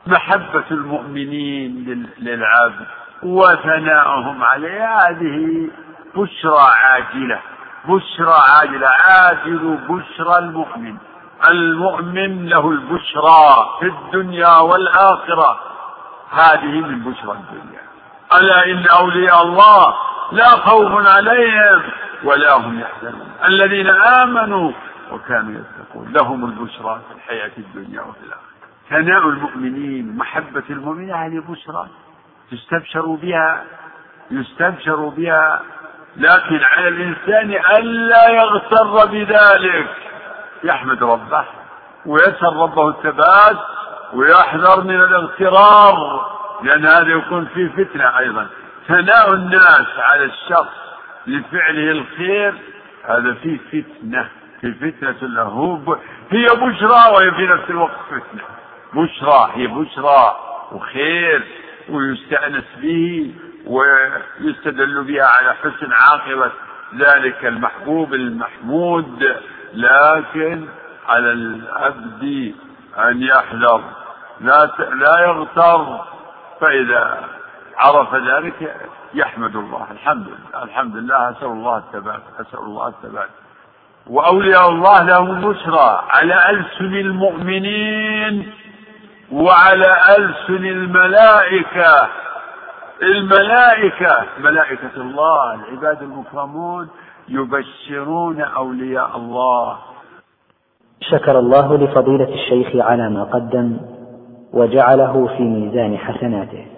محبة المؤمنين للعبد وثناؤهم عليه. هذه بشرى عاجلة بشرى عاجلة عاجل بشرى المؤمن. المؤمن له البشرى في الدنيا والآخرة. هذه من بشرى الدنيا. ألا إن أولياء الله لا خوف عليهم ولا هم يحزنون. الذين آمنوا وكانوا يتقون. لهم البشرى في الحياة الدنيا وفي الآخرة. ثناء المؤمنين محبة المؤمنين هذه بشرى تستبشر بها يستبشر بها. لكن على الإنسان ألا يغتر بذلك. يحمد ربه ويسأل ربه الثبات ويحذر من الاغترار. لأن هذا يكون فيه فتنة أيضا. ثناء الناس على الشخص لفعله الخير هذا فيه فتنة في فتنة له. هي بشرى وهي في نفس الوقت فتنة. بشرى هي بشرى وخير ويستأنس به ويستدل بها على حسن عاقبة ذلك المحبوب المحمود. لكن على العبد أن يحذر. لا لا يغتر. فإذا عرف ذلك يحمد الله. الحمد لله الحمد لله. أسأل الله الثبات أسأل الله الثبات. وأولياء الله لهم البشرى على ألسن المؤمنين وعلى ألسن الملائكة. الملائكة ملائكة الله العباد المكرمون يبشرون أولياء الله. شكر الله لفضيلة الشيخ على ما قدم وجعله في ميزان حسناته.